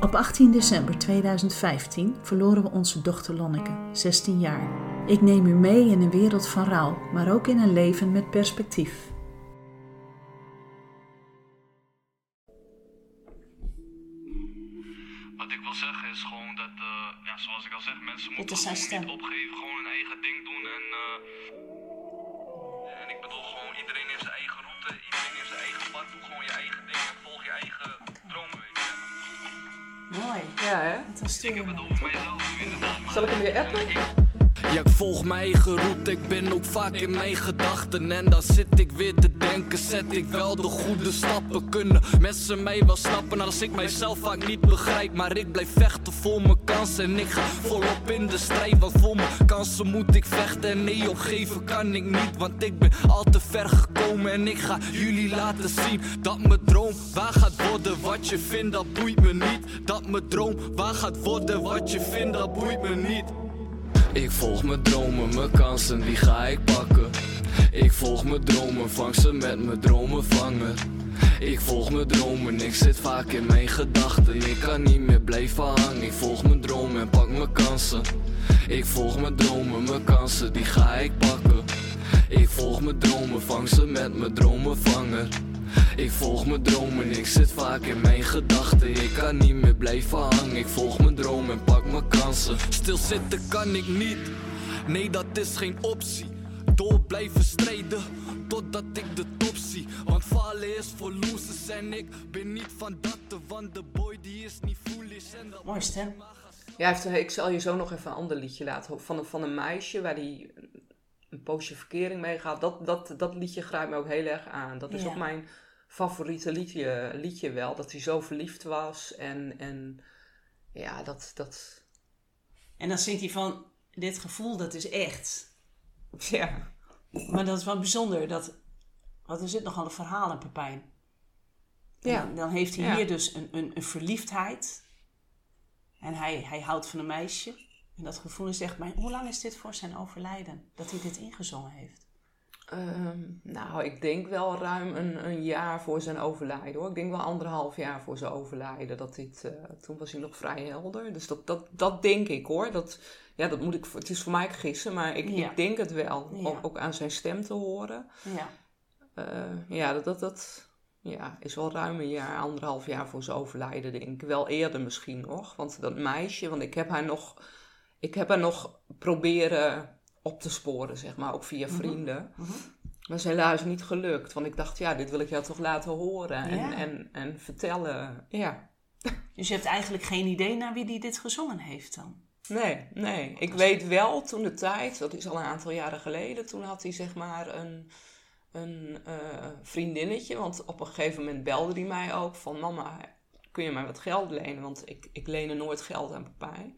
Op 18 december 2015 verloren we onze dochter Lonneke, 16 jaar. Ik neem u mee in een wereld van rouw, maar ook in een leven met perspectief. Wat ik wil zeggen is gewoon dat, eh, ja, zoals ik al zeg, mensen moeten niet opgeven. Hè? Dat Ik heb Ja, ik volg mijn eigen route, ik ben ook vaak in mijn gedachten. En dan zit ik weer te denken, zet ik wel de goede stappen. Kunnen mensen mij wel snappen als ik mijzelf vaak niet begrijp. Maar ik blijf vechten voor mijn kansen en ik ga volop in de strijd. Want voor mijn kansen moet ik vechten en nee, opgeven kan ik niet. Want ik ben al te ver gekomen en ik ga jullie laten zien dat mijn droom waar gaat worden. Wat je vindt, dat boeit me niet. Dat mijn droom waar gaat worden, wat je vindt, dat boeit me niet. Ik volg mijn dromen, mijn kansen, die ga ik pakken. Ik volg mijn dromen, vang ze met mijn dromen vangen. Ik volg mijn dromen, ik zit vaak in mijn gedachten. Ik kan niet meer blijven hangen. Ik volg mijn dromen en pak mijn kansen. Ik volg mijn dromen, mijn kansen, die ga ik pakken. Ik volg mijn dromen, vang ze met mijn dromen vangen. Ik volg mijn dromen, ik zit vaak in mijn gedachten. Ik kan niet meer blijven hangen. Ik volg mijn dromen en pak mijn kansen. Stilzitten kan ik niet, nee, dat is geen optie. Door blijven strijden, totdat ik de top zie. Want falen is voor losers en ik ben niet van dat. Want de boy die is niet foolish en dat Mooi stem. Ja, ik zal je zo nog even een ander liedje laten horen. Van een, van een meisje waar hij een poosje verkering mee gaat. Dat, dat, dat liedje grijpt me ook heel erg aan. Dat is Ja. ook mijn favoriete liedje, liedje wel. Dat hij zo verliefd was. En, en ja, dat, dat... En dan zingt hij van, dit gevoel dat is echt. Ja, Maar dat is wel bijzonder, dat, want er zit nogal een verhaal in Pepijn. Ja. Dan, dan heeft hij Ja. hier dus een, een, een verliefdheid. En hij, hij houdt van een meisje. En dat gevoel is echt, maar hoe lang is dit voor zijn overlijden? Dat hij dit ingezongen heeft? Ehm, nou, ik denk wel ruim een, een jaar voor zijn overlijden hoor. Ik denk wel anderhalf jaar voor zijn overlijden. Dat dit, eh, toen was hij nog vrij helder. Dus dat, dat, dat denk ik hoor. Dat, ja, dat moet ik, het is voor mij gissen, maar ik, Ja. ik denk het wel. Ja. Ook, ook aan zijn stem te horen. Ja. Eh, ja, dat, dat, dat ja, is wel ruim een jaar, anderhalf jaar voor zijn overlijden, denk ik. Wel eerder misschien nog. Want dat meisje, want ik heb haar nog, ik heb haar nog proberen op te sporen, zeg maar, ook via vrienden. Mhm. Maar is helaas niet gelukt. Want ik dacht, ja, dit wil ik jou toch laten horen en, Ja. en, en vertellen. Ja. Dus je hebt eigenlijk geen idee naar wie die dit gezongen heeft dan? Nee, nee. Ik weet wel toen de tijd, dat is al een aantal jaren geleden, toen had hij zeg maar een, een eh, vriendinnetje. Want op een gegeven moment belde hij mij ook van mama, kun je mij wat geld lenen? Want ik, ik lenen nooit geld aan Pepijn.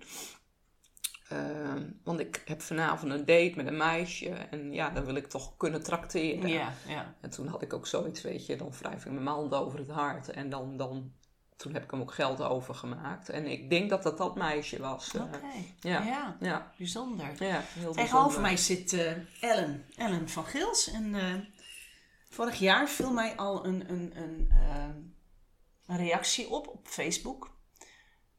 Ehm, want ik heb vanavond een date met een meisje en ja, dan wil ik toch kunnen trakteren. Ja, ja. En toen had ik ook zoiets, weet je, dan wrijf ik mijn hand over het hart. En dan, dan, toen heb ik hem ook geld overgemaakt. En ik denk dat dat dat meisje was. eh. Oké. ja. ja. Ja, Bijzonder. ja, heel Tegenover mij zit eh, Ellen, Ellen van Gils. En eh, vorig jaar viel mij al een, een, een, een reactie op op Facebook.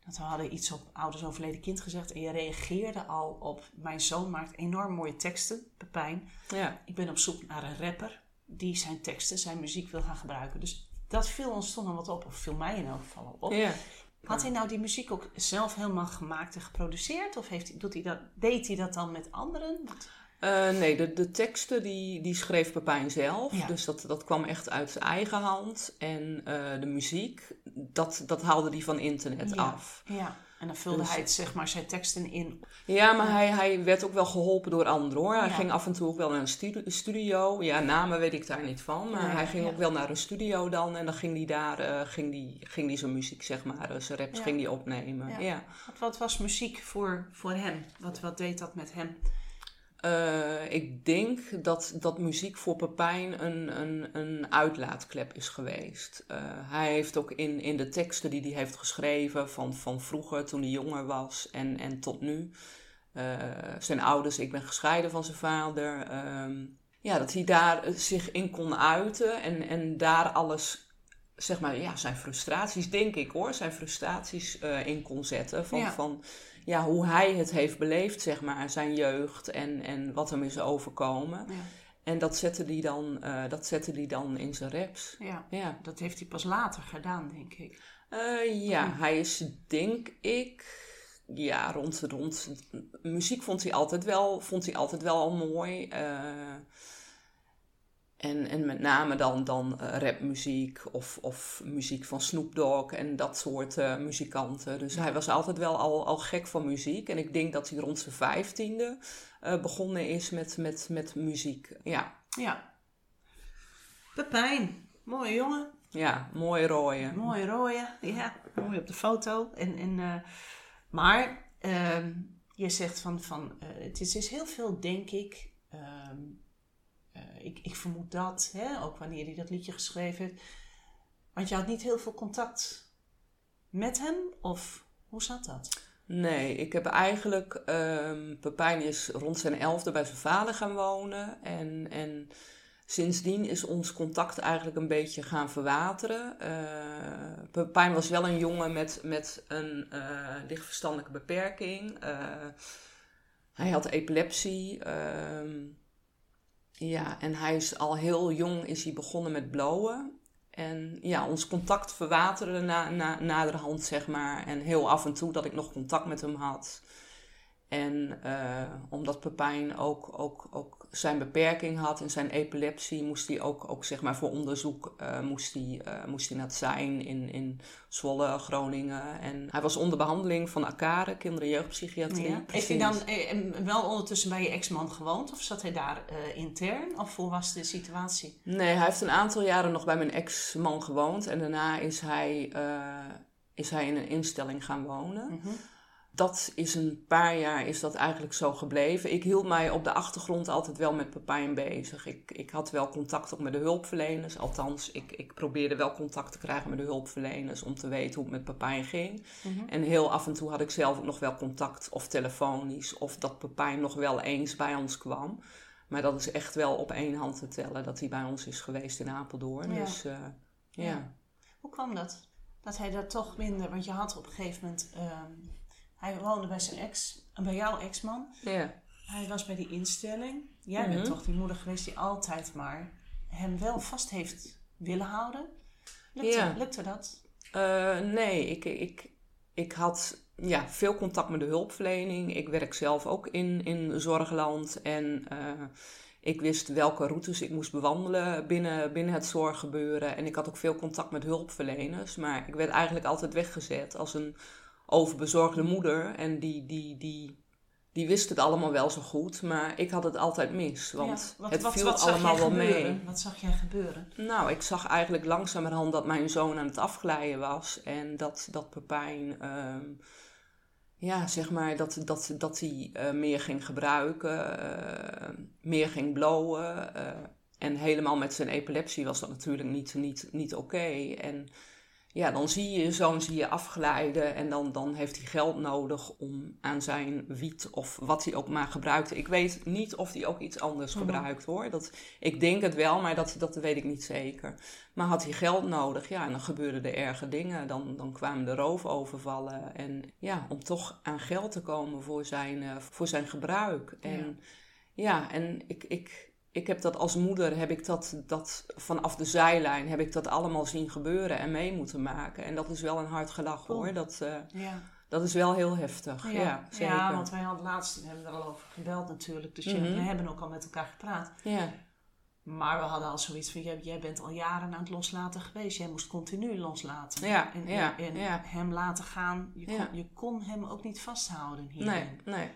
Dat we hadden iets op Ouders Overleden Kind gezegd. En je reageerde al op mijn zoon maakt enorm mooie teksten, Pepijn. Ja, Ik ben op zoek naar een rapper die zijn teksten, zijn muziek wil gaan gebruiken. Dus dat viel ons toch nog wat op, of viel mij in elk geval al op. ja. Had hij nou die muziek ook zelf helemaal gemaakt en geproduceerd? Of heeft hij, doet hij dat, deed hij dat dan met anderen? Wat- Eh, nee, de, de teksten die, die schreef Pepijn zelf. Ja. Dus dat, dat kwam echt uit zijn eigen hand. En eh, de muziek, dat, dat haalde hij van internet Ja. af. Ja, En dan vulde Dus- hij het, zeg maar, zijn teksten in. Ja, maar hij, hij werd ook wel geholpen door anderen hoor. Hij Ja. ging af en toe ook wel naar een stu- studio. Ja, namen weet ik daar niet van. Maar hij ging ook wel naar een studio dan. En dan ging hij daar eh, ging die, ging die zijn muziek, zeg maar, zijn raps ging die opnemen. Ja. Ja. Wat, wat was muziek voor, voor hem? Wat, wat deed dat met hem? Eh, ik denk dat, dat muziek voor Pepijn een, een, een uitlaatklep is geweest. Eh, hij heeft ook in, in de teksten die hij heeft geschreven van, van vroeger, toen hij jonger was en, en tot nu. eh, zijn ouders, ik ben gescheiden van zijn vader. ehm, ja, dat hij daar zich in kon uiten en, en daar alles, zeg maar, ja, zijn frustraties, denk ik hoor, zijn frustraties in kon zetten. Van, Ja. van ja, hoe hij het heeft beleefd, zeg maar, zijn jeugd en, en wat hem is overkomen. Ja. En dat zette hij dan, eh, dat zette hij dan in zijn raps. Ja, Ja, dat heeft hij pas later gedaan, denk ik. Eh, ja hij is, denk ik, ja, rond, rond. Muziek vond hij altijd wel, vond hij altijd wel mooi. eh, en, en met name dan, dan eh, rapmuziek of, of muziek van Snoop Dogg en dat soort eh, muzikanten. Dus hij was altijd wel al, al gek van muziek. En ik denk dat hij rond zijn vijftiende eh, begonnen is met, met, met muziek. Ja, Ja. Pepijn, mooie jongen. ja mooi rooien. Mooi rooie, ja, mooi op de foto. En, en, maar ehm, je zegt van, van het is, is heel veel, denk ik. ehm, eh, ik, ik vermoed dat, hè, ook wanneer hij dat liedje geschreven heeft. Want je had niet heel veel contact met hem, of hoe zat dat? Nee, ik heb eigenlijk. ehm Pepijn is rond zijn elfde bij zijn vader gaan wonen. En, en sindsdien is ons contact eigenlijk een beetje gaan verwateren. Eh Pepijn was wel een jongen met, met een eh lichtverstandelijke beperking. Hij had epilepsie. ehm, ja, en hij is al heel jong is hij begonnen met blowen. En ja, ons contact verwaterde na, na, naderhand, zeg maar. En heel af en toe dat ik nog contact met hem had. En eh, omdat Pepijn ook, ook, ook zijn beperking had en zijn epilepsie, moest hij ook, ook zeg maar voor onderzoek eh, moest hij, eh, moest hij naar het zijn in, in Zwolle, Groningen. En hij was onder behandeling van ACARE, kinder- en jeugdpsychiatrie. Ja. Heeft hij dan eh, wel ondertussen bij je ex-man gewoond? Of zat hij daar intern? Of hoe was de situatie? Nee, hij heeft een aantal jaren nog bij mijn ex-man gewoond. En daarna is hij, is hij in een instelling gaan wonen. Mhm. Dat is een paar jaar is dat eigenlijk zo gebleven. Ik hield mij op de achtergrond altijd wel met Pepijn bezig. Ik, ik had wel contact ook met de hulpverleners. Althans, ik, ik probeerde wel contact te krijgen met de hulpverleners om te weten hoe het met Pepijn ging. Mhm. En heel af en toe had ik zelf ook nog wel contact, of telefonisch, of dat Pepijn nog wel eens bij ons kwam. Maar dat is echt wel op één hand te tellen dat hij bij ons is geweest in Apeldoorn. Ja. Dus eh, ja. Ja. Hoe kwam dat? Dat hij daar toch minder, want je had op een gegeven moment, ehm, hij woonde bij zijn ex, bij jouw ex-man. Ja. Hij was bij die instelling. Jij Mhm. bent toch die moeder geweest die altijd maar hem wel vast heeft willen houden. Lukte, Ja. lukte dat? Eh, nee, ik, ik, ik had ja, veel contact met de hulpverlening. Ik werk zelf ook in, in zorgland. En eh, ik wist welke routes ik moest bewandelen binnen, binnen het zorggebeuren. En ik had ook veel contact met hulpverleners. Maar ik werd eigenlijk altijd weggezet als een overbezorgde moeder. En die, die, die, die wist het allemaal wel zo goed. Maar ik had het altijd mis. Want Ja, wat- het wat- viel wat allemaal wel mee. Wat zag jij gebeuren? Nou, ik zag eigenlijk langzamerhand dat mijn zoon aan het afglijden was. En dat, dat Pepijn, ehm, ja, zeg maar, dat, dat, dat hij eh, meer ging gebruiken, eh, meer ging blowen. eh, en helemaal met zijn epilepsie was dat natuurlijk niet, niet, niet oké. En ja, dan zie je je zoon zie je afglijden en dan, dan heeft hij geld nodig om aan zijn wiet of wat hij ook maar gebruikte. Ik weet niet of hij ook iets anders Mhm. gebruikt hoor. Dat, ik denk het wel, maar dat, dat weet ik niet zeker. Maar had hij geld nodig, ja, en dan gebeurden er erge dingen. Dan, dan kwamen de roofovervallen. En ja, om toch aan geld te komen voor zijn, eh, voor zijn gebruik. En ja, en ik, ik, ik heb dat als moeder, heb ik dat, dat vanaf de zijlijn, heb ik dat allemaal zien gebeuren en mee moeten maken. En dat is wel een hard gelach hoor. Dat, eh, Ja. dat is wel heel heftig. Ja, zeker. ja, want wij hadden laatst, we hebben er al over gebeld natuurlijk. Dus Mhm. we hebben ook al met elkaar gepraat. ja. Maar we hadden al zoiets van, jij, jij bent al jaren aan het loslaten geweest. Jij moest continu loslaten. Ja, en, ja, en, en ja. hem laten gaan. Je kon, Ja. je kon hem ook niet vasthouden hierin. Nee, nee.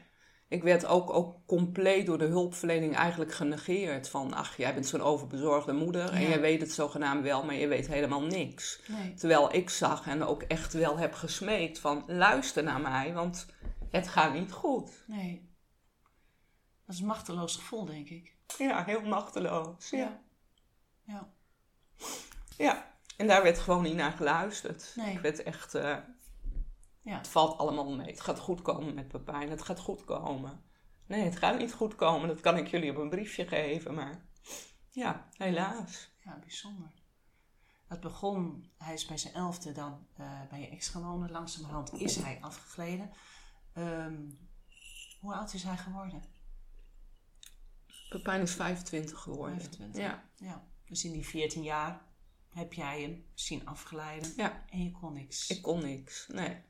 Ik werd ook, ook compleet door de hulpverlening eigenlijk genegeerd. Van, ach, jij bent zo'n overbezorgde moeder en Ja. jij weet het zogenaamd wel, maar je weet helemaal niks. Nee. Terwijl ik zag en ook echt wel heb gesmeekt van, luister naar mij, want het gaat niet goed. nee. Dat is een machteloos gevoel, denk ik. Ja, heel machteloos. Ja. Ja. ja. En daar werd gewoon niet naar geluisterd. Nee. Ik werd echt, eh, Ja. het valt allemaal mee. Het gaat goed komen met Pepijn, het gaat goed komen. Nee, het gaat niet goed komen, dat kan ik jullie op een briefje geven, maar ja, helaas. Ja, bijzonder. Het begon, hij is bij zijn elfde dan eh, bij je ex gaan wonen. Langzamerhand is hij afgegleden. Ehm, hoe oud is hij geworden? Pepijn is 25 geworden. 25. Ja, Ja. Dus in die 14 jaar heb jij hem zien afgeleiden ja, en je kon niks. ik kon niks. Nee.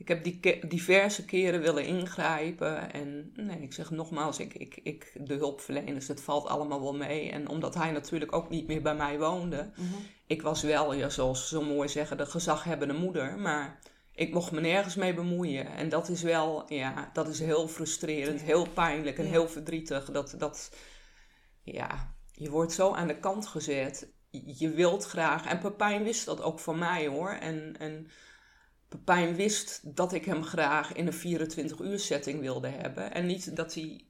Ik heb die ke- diverse keren willen ingrijpen. En nee, ik zeg nogmaals, ik, ik, ik, de hulpverleners, het valt allemaal wel mee. En omdat hij natuurlijk ook niet meer bij mij woonde. Mhm. Ik was wel, ja, zoals ze zo mooi zeggen, de gezaghebbende moeder. Maar ik mocht me nergens mee bemoeien. En dat is wel, ja, dat is heel frustrerend, heel pijnlijk en Ja. heel verdrietig. Dat, dat, ja, je wordt zo aan de kant gezet. Je wilt graag. En Pepijn wist dat ook van mij hoor. En, en Pepijn wist dat ik hem graag in een 24-uur setting wilde hebben. En niet dat hij.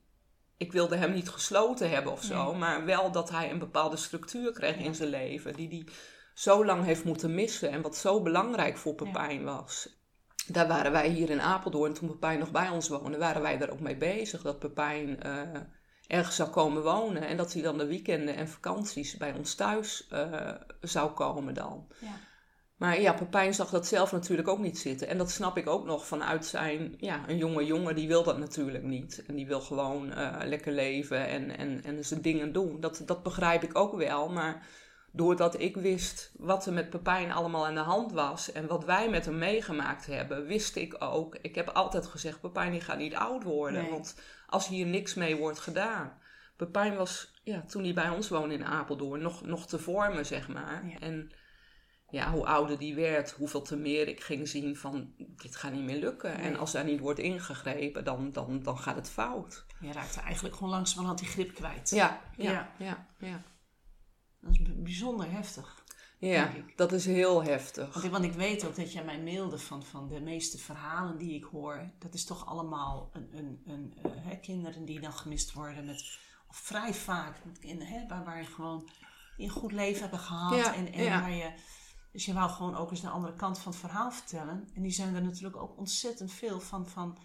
Ik wilde hem niet gesloten hebben of zo. Nee. Maar wel dat hij een bepaalde structuur kreeg in zijn leven. Die hij zo lang heeft moeten missen. En wat zo belangrijk voor Pepijn was. Daar waren wij hier in Apeldoorn, toen Pepijn nog bij ons woonde, waren wij daar ook mee bezig. Dat Pepijn eh, ergens zou komen wonen. En dat hij dan de weekenden en vakanties bij ons thuis eh, zou komen dan. Ja. Maar ja, Pepijn zag dat zelf natuurlijk ook niet zitten. En dat snap ik ook nog vanuit zijn... Ja, een jonge jongen die wil dat natuurlijk niet. En die wil gewoon eh, lekker leven en, en, en zijn dingen doen. Dat, dat begrijp ik ook wel. Maar doordat ik wist wat er met Pepijn allemaal aan de hand was... en wat wij met hem meegemaakt hebben, wist ik ook... Ik heb altijd gezegd, Pepijn die gaat niet oud worden. Nee. Want als hier niks mee wordt gedaan... Pepijn was, ja, toen hij bij ons woonde in Apeldoorn, nog, nog te vormen, zeg maar. Ja. En ja, hoe ouder die werd, hoeveel te meer ik ging zien van dit gaat niet meer lukken. En als daar niet wordt ingegrepen, dan, dan, dan gaat het fout. Je raakte eigenlijk gewoon langzamerhand die grip kwijt. Ja, ja, Ja. ja, ja. Dat is bijzonder heftig. Ja, dat is heel heftig. Want ik, want ik weet ook dat jij mij mailde van, van de meeste verhalen die ik hoor. Dat is toch allemaal een, een, een, eh, hè, kinderen die dan gemist worden. Met, of vrij vaak kinderen hè, waar, waar je gewoon een goed leven hebben gehad. Ja, en, en ja. waar je, dus je wou gewoon ook eens de andere kant van het verhaal vertellen. En die zijn er natuurlijk ook ontzettend veel van. van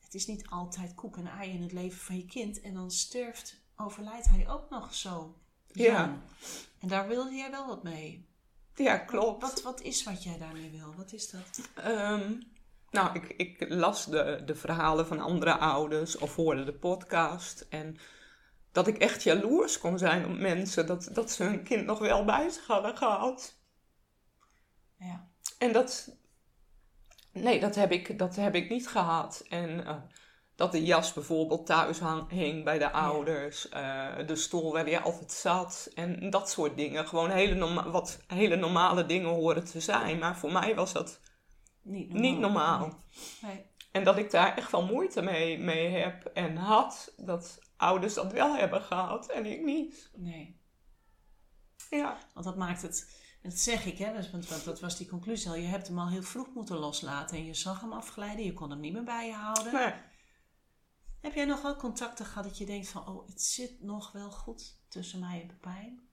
het is niet altijd koek en ei in het leven van je kind. En dan sterft, overlijdt hij ook nog zo. Ja. En daar wilde jij wel wat mee. Ja, klopt. Wat, wat is wat jij daarmee wil? Wat is dat? Ehm, nou, ik, ik las de, de verhalen van andere ouders of hoorde de podcast. En dat ik echt jaloers kon zijn op mensen dat, dat ze hun kind nog wel bij zich hadden gehad. Ja. En dat, nee, dat heb ik, dat heb ik niet gehad. En eh, dat de jas bijvoorbeeld thuis hang, hing bij de ouders, eh, de stoel waar je altijd zat en dat soort dingen. Gewoon hele norma- wat hele normale dingen horen te zijn. Maar voor mij was dat Niet niet normaal. Nee. Nee. En dat ik daar echt wel moeite mee, mee heb en had, dat ouders dat wel hebben gehad en ik niet. nee. Ja, Want dat maakt het... Dat zeg ik, hè, want, want dat was die conclusie al. Je hebt hem al heel vroeg moeten loslaten. En je zag hem afglijden. Je kon hem niet meer bij je houden. Heb jij nog wel contacten gehad dat je denkt van... Oh, het zit nog wel goed tussen mij en Pepijn?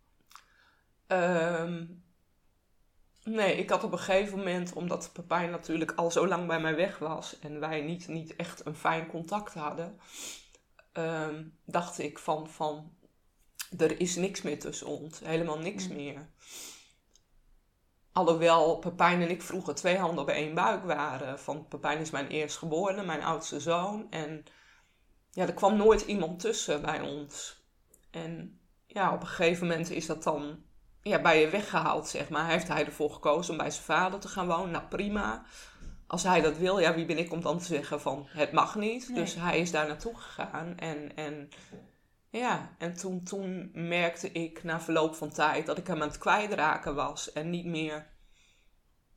Ehm, nee, ik had op een gegeven moment, omdat Pepijn natuurlijk al zo lang bij mij weg was en wij niet, niet echt een fijn contact hadden, ehm, dacht ik van, van, er is niks meer tussen ons, helemaal niks meer. Alhoewel Pepijn en ik vroeger twee handen op één buik waren. Van Pepijn is mijn eerstgeborene, mijn oudste zoon. En ja, er kwam nooit iemand tussen bij ons. En ja, op een gegeven moment is dat dan ja, bij je weggehaald, zeg maar. Heeft hij ervoor gekozen om bij zijn vader te gaan wonen? Nou, prima. Als hij dat wil, ja, wie ben ik om dan te zeggen van het mag niet. Nee. Dus hij is daar naartoe gegaan. En, en Ja, en toen, toen merkte ik na verloop van tijd dat ik hem aan het kwijtraken was. En niet meer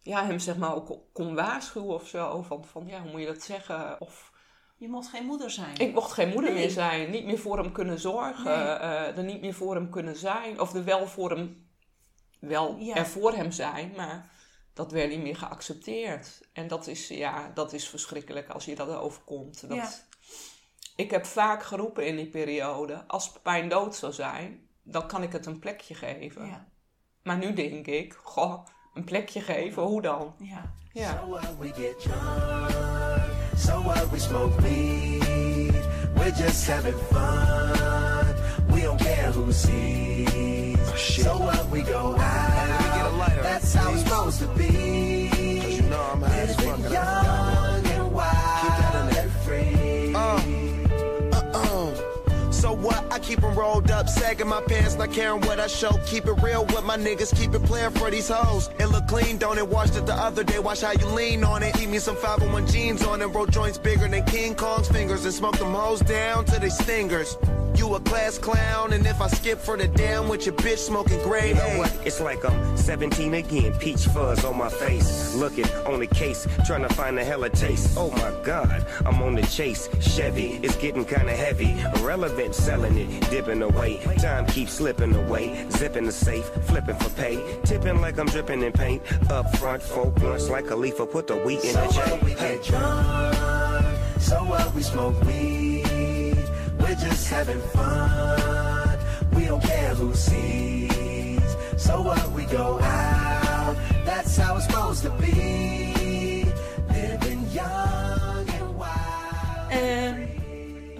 ja, hem zeg maar ook kon waarschuwen of zo. Van, van ja, hoe moet je dat zeggen? Of Je mocht geen moeder zijn. ik mocht geen moeder Nee. meer zijn. Niet meer voor hem kunnen zorgen. Nee. eh, er niet meer voor hem kunnen zijn. Of er wel voor hem, wel Ja. er voor hem zijn. Maar dat werd niet meer geaccepteerd. En dat is, ja, dat is verschrikkelijk als je dat overkomt. Dat, Ja. Ik heb vaak geroepen in die periode. Als Pepijn dood zou zijn, dan kan ik het een plekje geven. Ja, Maar nu denk ik, goh, een plekje geven, hoe dan? ja. Ja. So what we get drunk, so what we smoke weed. We're just having fun. We don't care who sees. So what we go out. That's how it's supposed to be. you know I'm high as fuck, I keep 'em rolled up, sagging my pants, not caring what I show. Keep it real with my niggas, keep it playing for these hoes. It look clean, don't it? Washed it the other day, watch how you lean on it. Keep me some 501 jeans on and roll joints bigger than King Kong's fingers and smoke them hoes down to they stingers. You a class clown, and if I skip for the damn with your bitch smoking gray You know what? It's like I'm 17 again, peach fuzz on my face. Looking on the case, trying to find a hella taste. Oh my god, I'm on the chase. Chevy, it's getting kinda heavy. Irrelevant, selling it, dipping away. Time keeps slipping away. Zipping the safe, flipping for pay. Tipping like I'm dripping in paint. Up front, four blunts like a leaf, put the wheat in So the what we J. Hey. get drunk, so what we smoke weed. We're just having fun. We don't care who sees. So what we go out. That's how it's supposed to be. Living young and wild. Ehm,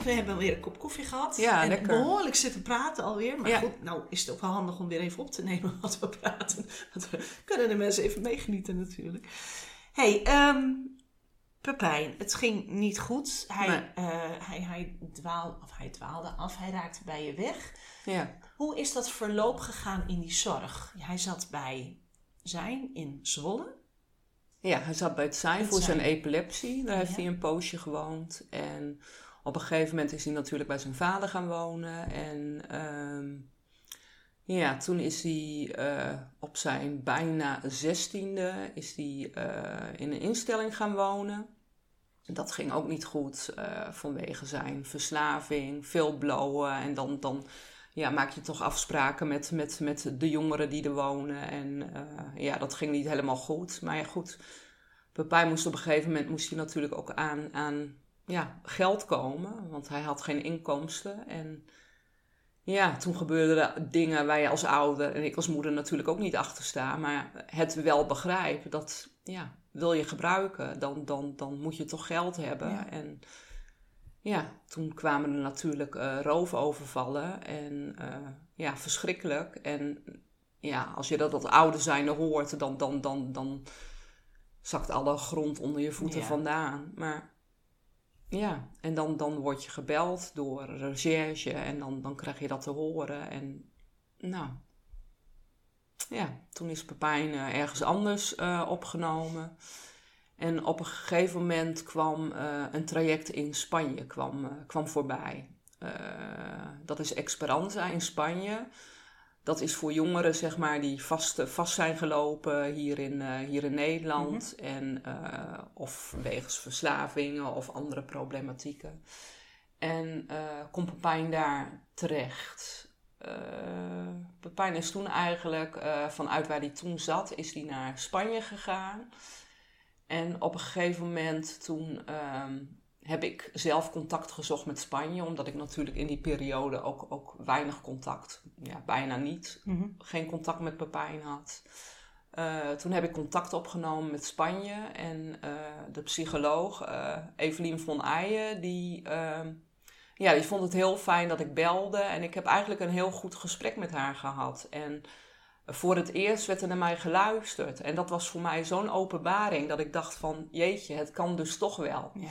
we hebben weer een kop koffie gehad. Ja, en lekker. behoorlijk zitten praten alweer. Maar Ja. goed, nou is het ook wel handig om weer even op te nemen wat we praten. Want we kunnen de mensen even meegenieten natuurlijk. hey, ehm Pepijn, het ging niet goed. Hij, Nee. eh, hij, hij, dwaal, of hij dwaalde af, hij raakte bij je weg. Ja. Hoe is dat verloop gegaan in die zorg? Hij zat bij zijn in Zwolle. Ja, hij zat bij het zijn voor zijn epilepsie. Daar heeft Ja. hij een poosje gewoond. En op een gegeven moment is hij natuurlijk bij zijn vader gaan wonen. En ehm, ja, toen is hij eh, op zijn bijna zestiende is hij, eh, in een instelling gaan wonen. Dat ging ook niet goed eh, vanwege zijn verslaving, veel blowen. En dan, dan ja, maak je toch afspraken met, met, met de jongeren die er wonen. En ja, dat ging niet helemaal goed. Maar ja, goed, Pepijn moest op een gegeven moment moest hij natuurlijk ook aan, aan ja, geld komen. Want hij had geen inkomsten. En ja, toen gebeurden er dingen waar je als ouder en ik als moeder natuurlijk ook niet achter sta. Maar het wel begrijpen dat, ja, wil je gebruiken, dan, dan, dan moet je toch geld hebben. Ja. En ja, toen kwamen er natuurlijk eh roofovervallen. En eh, ja, verschrikkelijk. En ja, als je dat als ouder zijnde hoort, dan, dan, dan, dan zakt alle grond onder je voeten Ja. vandaan. Maar ja, en dan, dan word je gebeld door recherche en dan, dan krijg je dat te horen. En nou, ja, toen is Pepijn eh, ergens anders eh, opgenomen. En op een gegeven moment kwam eh, een traject in Spanje kwam, kwam voorbij. Dat is Esperanza in Spanje. Dat is voor jongeren zeg maar, die vast, vast zijn gelopen hier in, eh, hier in Nederland. en, eh, of wegens verslavingen of andere problematieken. En eh komt Pepijn daar terecht. Eh Pepijn is toen eigenlijk, eh, vanuit waar hij toen zat, is hij naar Spanje gegaan. En op een gegeven moment toen ehm, heb ik zelf contact gezocht met Spanje. Omdat ik natuurlijk in die periode ook, ook weinig contact, ja, bijna niet, geen contact met Pepijn had. Eh, toen heb ik contact opgenomen met Spanje. En eh, de psycholoog, eh Evelien von Eijen, die, ehm, ja, die vond het heel fijn dat ik belde. En ik heb eigenlijk een heel goed gesprek met haar gehad. En voor het eerst werd er naar mij geluisterd. En dat was voor mij zo'n openbaring dat ik dacht van... jeetje, het kan dus toch wel. Ja.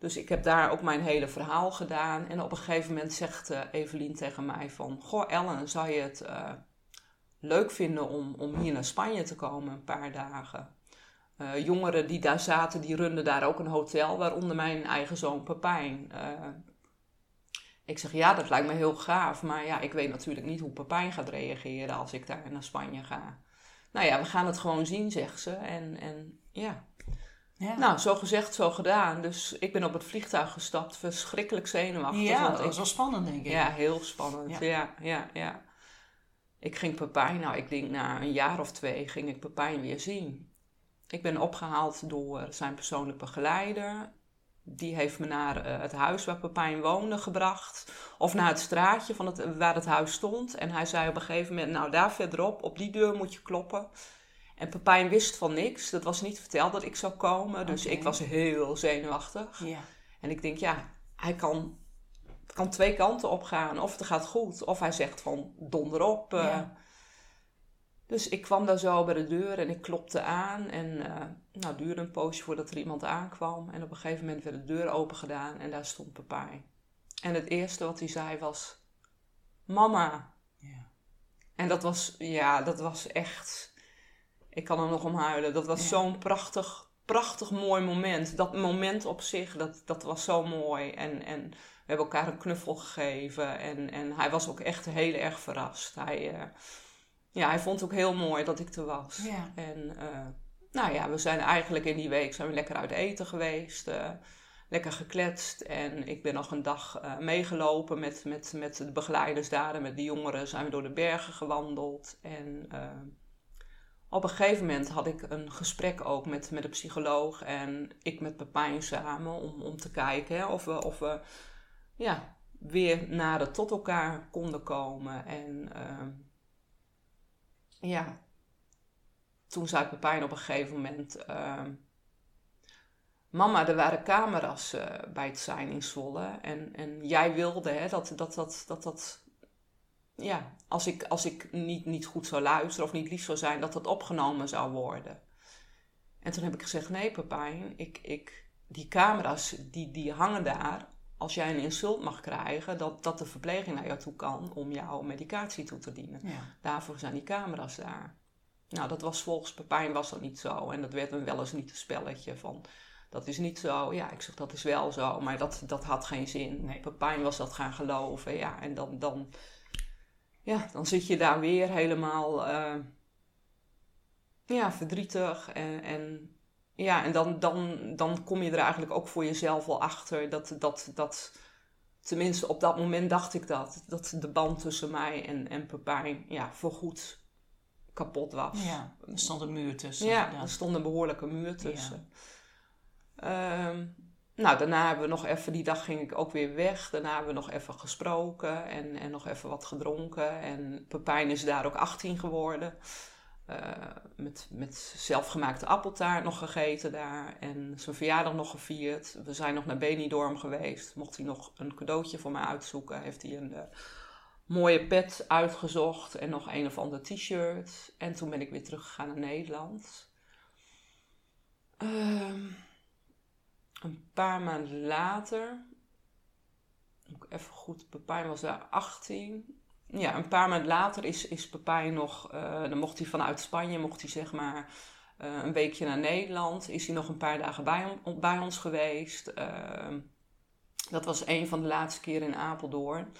Dus ik heb daar ook mijn hele verhaal gedaan. En op een gegeven moment zegt eh, Evelien tegen mij van... Goh Ellen, zou je het eh, leuk vinden om, om hier naar Spanje te komen een paar dagen? Eh, jongeren die daar zaten, die runden daar ook een hotel. Waaronder mijn eigen zoon Pepijn. Ik zeg, ja, dat lijkt me heel gaaf. Maar ja, ik weet natuurlijk niet hoe Pepijn gaat reageren als ik daar naar Spanje ga. Nou ja, we gaan het gewoon zien, zegt ze. En, en ja, Ja. nou, zo gezegd, zo gedaan. Dus ik ben op het vliegtuig gestapt, verschrikkelijk zenuwachtig. ja, want dat ik- was wel spannend, denk ik. Ja, heel spannend. Ja. Ja, ja, ja. Ik ging Pepijn, nou, ik denk na een jaar of twee ging ik Pepijn weer zien. Ik ben opgehaald door zijn persoonlijk begeleider. Die heeft me naar eh, het huis waar Pepijn woonde gebracht. Of naar het straatje van het, waar het huis stond. En hij zei op een gegeven moment, nou daar verderop, op die deur moet je kloppen. En Pepijn wist van niks. Dat was niet verteld dat ik zou komen. Dus ik was heel zenuwachtig. Ja. En ik denk, ja, hij kan, kan twee kanten op gaan. Of het gaat goed, of hij zegt van donder op. eh. Dus ik kwam daar zo bij de deur en ik klopte aan. En eh nou, het duurde een poosje voordat er iemand aankwam. En op een gegeven moment werd de deur open gedaan en daar stond Pepijn. En het eerste wat hij zei was, mama. Ja. En dat was, ja, dat was echt, ik kan er nog om huilen. Dat was Ja. zo'n prachtig, prachtig mooi moment. Dat moment op zich, dat, dat was zo mooi. En, en we hebben elkaar een knuffel gegeven. En, en hij was ook echt heel erg verrast. Hij, eh, ja, hij vond het ook heel mooi dat ik er was. Ja. En eh, nou ja, we zijn eigenlijk in die week zijn we lekker uit eten geweest. eh, lekker gekletst. En ik ben nog een dag meegelopen met, met, met de begeleiders daar. En met de jongeren zijn we door de bergen gewandeld. En op een gegeven moment had ik een gesprek ook met, met een psycholoog. En ik met Pepijn samen. Om, om te kijken hè, of we, of we ja, weer nader tot elkaar konden komen. En eh, ja, toen zei Pepijn op een gegeven moment... eh, Mama, er waren camera's eh, bij het zijn in Zwolle. En, en jij wilde hè, dat, dat, dat, dat, dat ja, als ik, als ik niet, niet goed zou luisteren of niet lief zou zijn, dat dat opgenomen zou worden. En toen heb ik gezegd, nee Pepijn, ik, ik, die camera's die, die hangen daar. Als jij een insult mag krijgen, dat, dat de verpleging naar jou toe kan om jouw medicatie toe te dienen. Ja. Daarvoor zijn die camera's daar. Nou, dat was volgens Pepijn was dat niet zo. En dat werd hem wel eens niet een spelletje van... Dat is niet zo. Ja, ik zeg dat is wel zo. Maar dat, dat had geen zin. Nee. Pepijn was dat gaan geloven. Ja, en dan, dan, ja, dan zit je daar weer helemaal eh, ja, verdrietig. En, en, ja, en dan, dan, dan kom je er eigenlijk ook voor jezelf wel achter. Dat, dat, dat, tenminste op dat moment dacht ik dat. Dat de band tussen mij en, en Pepijn ja, voorgoed kapot was. ja, er stond een muur tussen. Ja, er stond een behoorlijke muur tussen. Ehm, nou, daarna hebben we nog even, die dag ging ik ook weer weg. Daarna hebben we nog even gesproken en, en nog even wat gedronken. En Pepijn is daar ook 18 geworden. Eh, met, met zelfgemaakte appeltaart nog gegeten daar. En zijn verjaardag nog gevierd. We zijn nog naar Benidorm geweest. Mocht hij nog een cadeautje voor mij uitzoeken, heeft hij een eh, mooie pet uitgezocht. En nog een of ander t-shirt. En toen ben ik weer teruggegaan naar Nederland. Ehm, een paar maanden later, even goed, Pepijn was daar 18. Ja, een paar maanden later is, is Pepijn nog, eh, dan mocht hij vanuit Spanje, mocht hij zeg maar eh, een weekje naar Nederland. Is hij nog een paar dagen bij ons geweest. Ehm, dat was een van de laatste keren in Apeldoorn.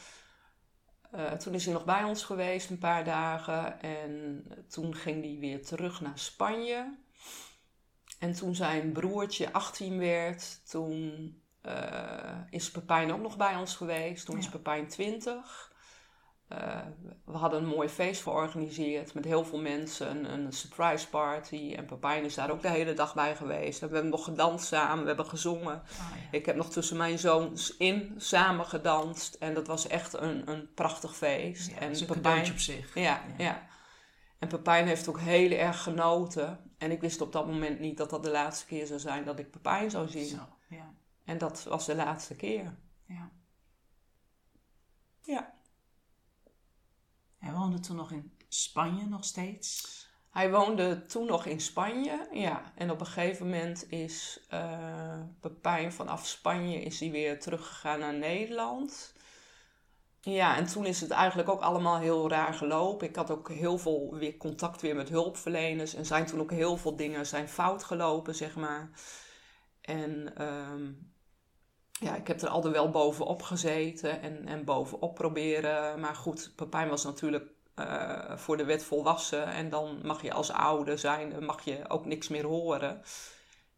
Eh, toen is hij nog bij ons geweest, een paar dagen. En toen ging hij weer terug naar Spanje. En toen zijn broertje 18 werd, toen eh, is Pepijn ook nog bij ons geweest. Toen is. Pepijn 20. Eh, we hadden een mooi feest georganiseerd met heel veel mensen, een, een surprise party. En Pepijn is daar ook de hele dag bij geweest. En we hebben nog gedanst samen, we hebben gezongen. Ah, ja. Ik heb nog tussen mijn zoons in samen gedanst. En dat was echt een, een prachtig feest. Ja, en een Pepijn- op zich. ja, ja. En Pepijn heeft ook heel erg genoten. En ik wist op dat moment niet dat dat de laatste keer zou zijn dat ik Pepijn zou zien. Zo, ja. En dat was de laatste keer. ja. Ja. Hij woonde toen nog in Spanje nog steeds. Hij woonde toen nog in Spanje, ja. En op een gegeven moment is eh Pepijn vanaf Spanje is hij weer teruggegaan naar Nederland. Ja, en toen is het eigenlijk ook allemaal heel raar gelopen. Ik had ook heel veel weer contact weer met hulpverleners. En zijn toen ook heel veel dingen zijn fout gelopen, zeg maar. En ehm, ja, ik heb er altijd wel bovenop gezeten en, en bovenop proberen. Maar goed, Pepijn was natuurlijk eh, voor de wet volwassen. En dan mag je als ouder zijn, mag je ook niks meer horen.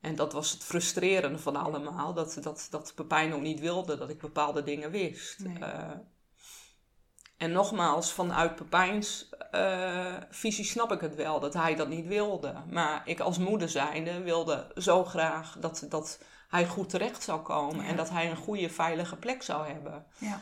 En dat was het frustrerende van allemaal. Dat, dat, dat Pepijn ook niet wilde dat ik bepaalde dingen wist. Nee. Eh, en nogmaals, vanuit Pepijns eh, visie snap ik het wel dat hij dat niet wilde. Maar ik als moeder zijnde wilde zo graag dat, dat hij goed terecht zou komen. Ja. En dat hij een goede, veilige plek zou hebben. Ja.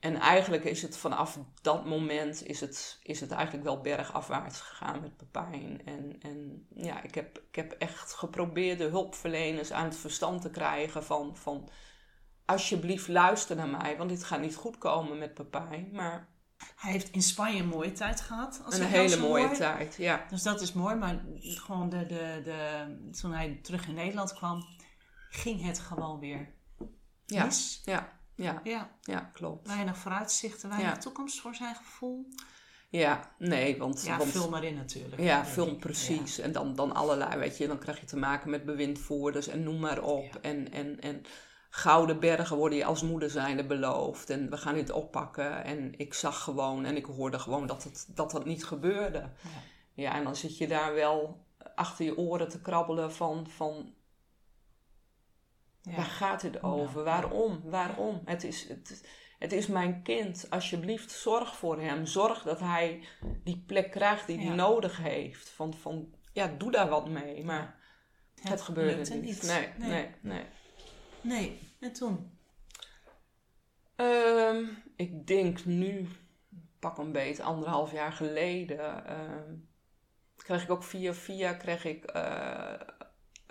En eigenlijk is het vanaf dat moment is het, is het eigenlijk wel bergafwaarts gegaan met Pepijn. En, en ja, ik heb, ik heb echt geprobeerd de hulpverleners aan het verstand te krijgen van, van alsjeblieft luister naar mij, want dit gaat niet goed komen met Pepijn. Maar Hij heeft in Spanje een mooie tijd gehad. Als een hele mooie tijd, ja. Dus dat is mooi, maar gewoon de, de, de, toen hij terug in Nederland kwam, ging het gewoon weer Ja, mis. ja, ja, Ja, ja, klopt. weinig vooruitzichten, weinig Ja. toekomst voor zijn gevoel. Ja, nee, want... Ja, want vul maar in natuurlijk. Ja, film precies. En dan, dan allerlei, weet je, dan krijg je te maken met bewindvoerders en noem maar op. Ja. En, en, en gouden bergen worden je als moeder zijnde beloofd. En we gaan dit oppakken. En ik zag gewoon en ik hoorde gewoon dat het, dat, dat niet gebeurde. Ja. Ja, en dan zit je daar wel achter je oren te krabbelen van, van Ja. waar gaat dit Hoe over? Waarom? Waarom? Het is, het, het is mijn kind. Alsjeblieft, zorg voor hem. Zorg dat hij die plek krijgt die hij nodig heeft. Van, van, ja, doe daar wat mee. Maar het, Het gebeurde niet. niet. Nee, Nee. nee, nee. Nee, en toen? Ehm, ik denk nu, pak een beet, anderhalf jaar geleden, ehm, kreeg ik ook via via kreeg ik eh,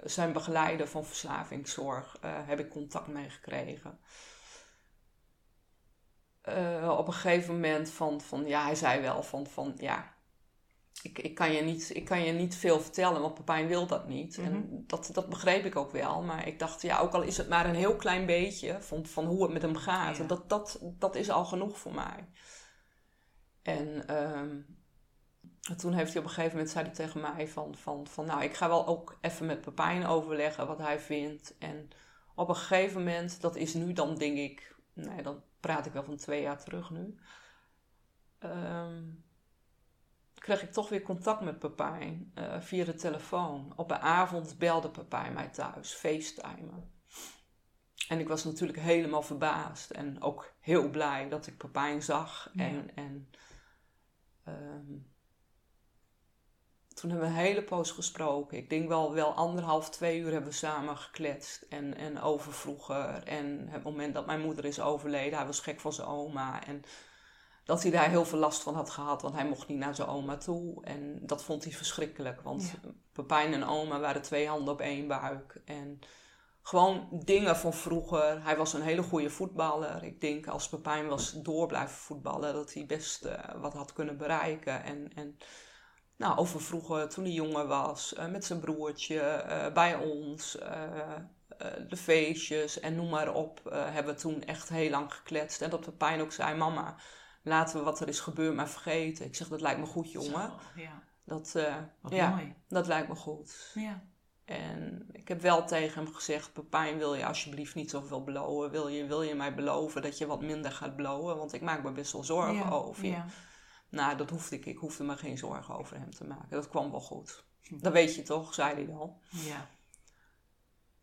zijn begeleider van verslavingszorg, eh, heb ik contact mee gekregen. Eh, op een gegeven moment van, van, ja, hij zei wel van, van ja, ik, ik, kan je niet, ik kan je niet veel vertellen, want Pepijn wil dat niet. En dat, dat begreep ik ook wel. Maar ik dacht, ja, ook al is het maar een heel klein beetje van, van hoe het met hem gaat. Ja. Dat, dat, dat is al genoeg voor mij. En ehm, toen heeft hij op een gegeven moment zei hij tegen mij van, van, van nou, ik ga wel ook even met Pepijn overleggen wat hij vindt. En op een gegeven moment, dat is nu dan denk ik, nee, dan praat ik wel van twee jaar terug nu. Ehm, kreeg ik toch weer contact met Pepijn eh, via de telefoon. Op een avond belde Pepijn mij thuis, facetimen. En ik was natuurlijk helemaal verbaasd en ook heel blij dat ik Pepijn zag. Ja. En, en ehm, toen hebben we een hele poos gesproken. Ik denk wel, wel anderhalf, twee uur hebben we samen gekletst. En, en over vroeger. En het moment dat mijn moeder is overleden. Hij was gek van zijn oma. En dat hij daar heel veel last van had gehad. Want hij mocht niet naar zijn oma toe. En dat vond hij verschrikkelijk. Want Pepijn en oma waren twee handen op één buik. En gewoon dingen van vroeger. Hij was een hele goede voetballer. Ik denk als Pepijn was door blijven voetballen, dat hij best eh, wat had kunnen bereiken. En, en nou, over vroeger, toen hij jonger was, eh, met zijn broertje, eh, bij ons, de feestjes en noem maar op, hebben we toen echt heel lang gekletst. En dat Pepijn ook zei, mama, laten we wat er is gebeurd maar vergeten. Ik zeg, dat lijkt me goed, jongen. Zo, ja. Dat, Wat ja, mooi. dat lijkt me goed. Ja. En ik heb wel tegen hem gezegd: Pepijn, wil je alsjeblieft niet zoveel blowen? Wil je, wil je mij beloven dat je wat minder gaat blowen? Want ik maak me best wel zorgen ja. over je. Ja. Nou, dat hoefde ik. Ik hoefde me geen zorgen over hem te maken. Dat kwam wel goed. Dat weet je toch, zei hij dan. Ja.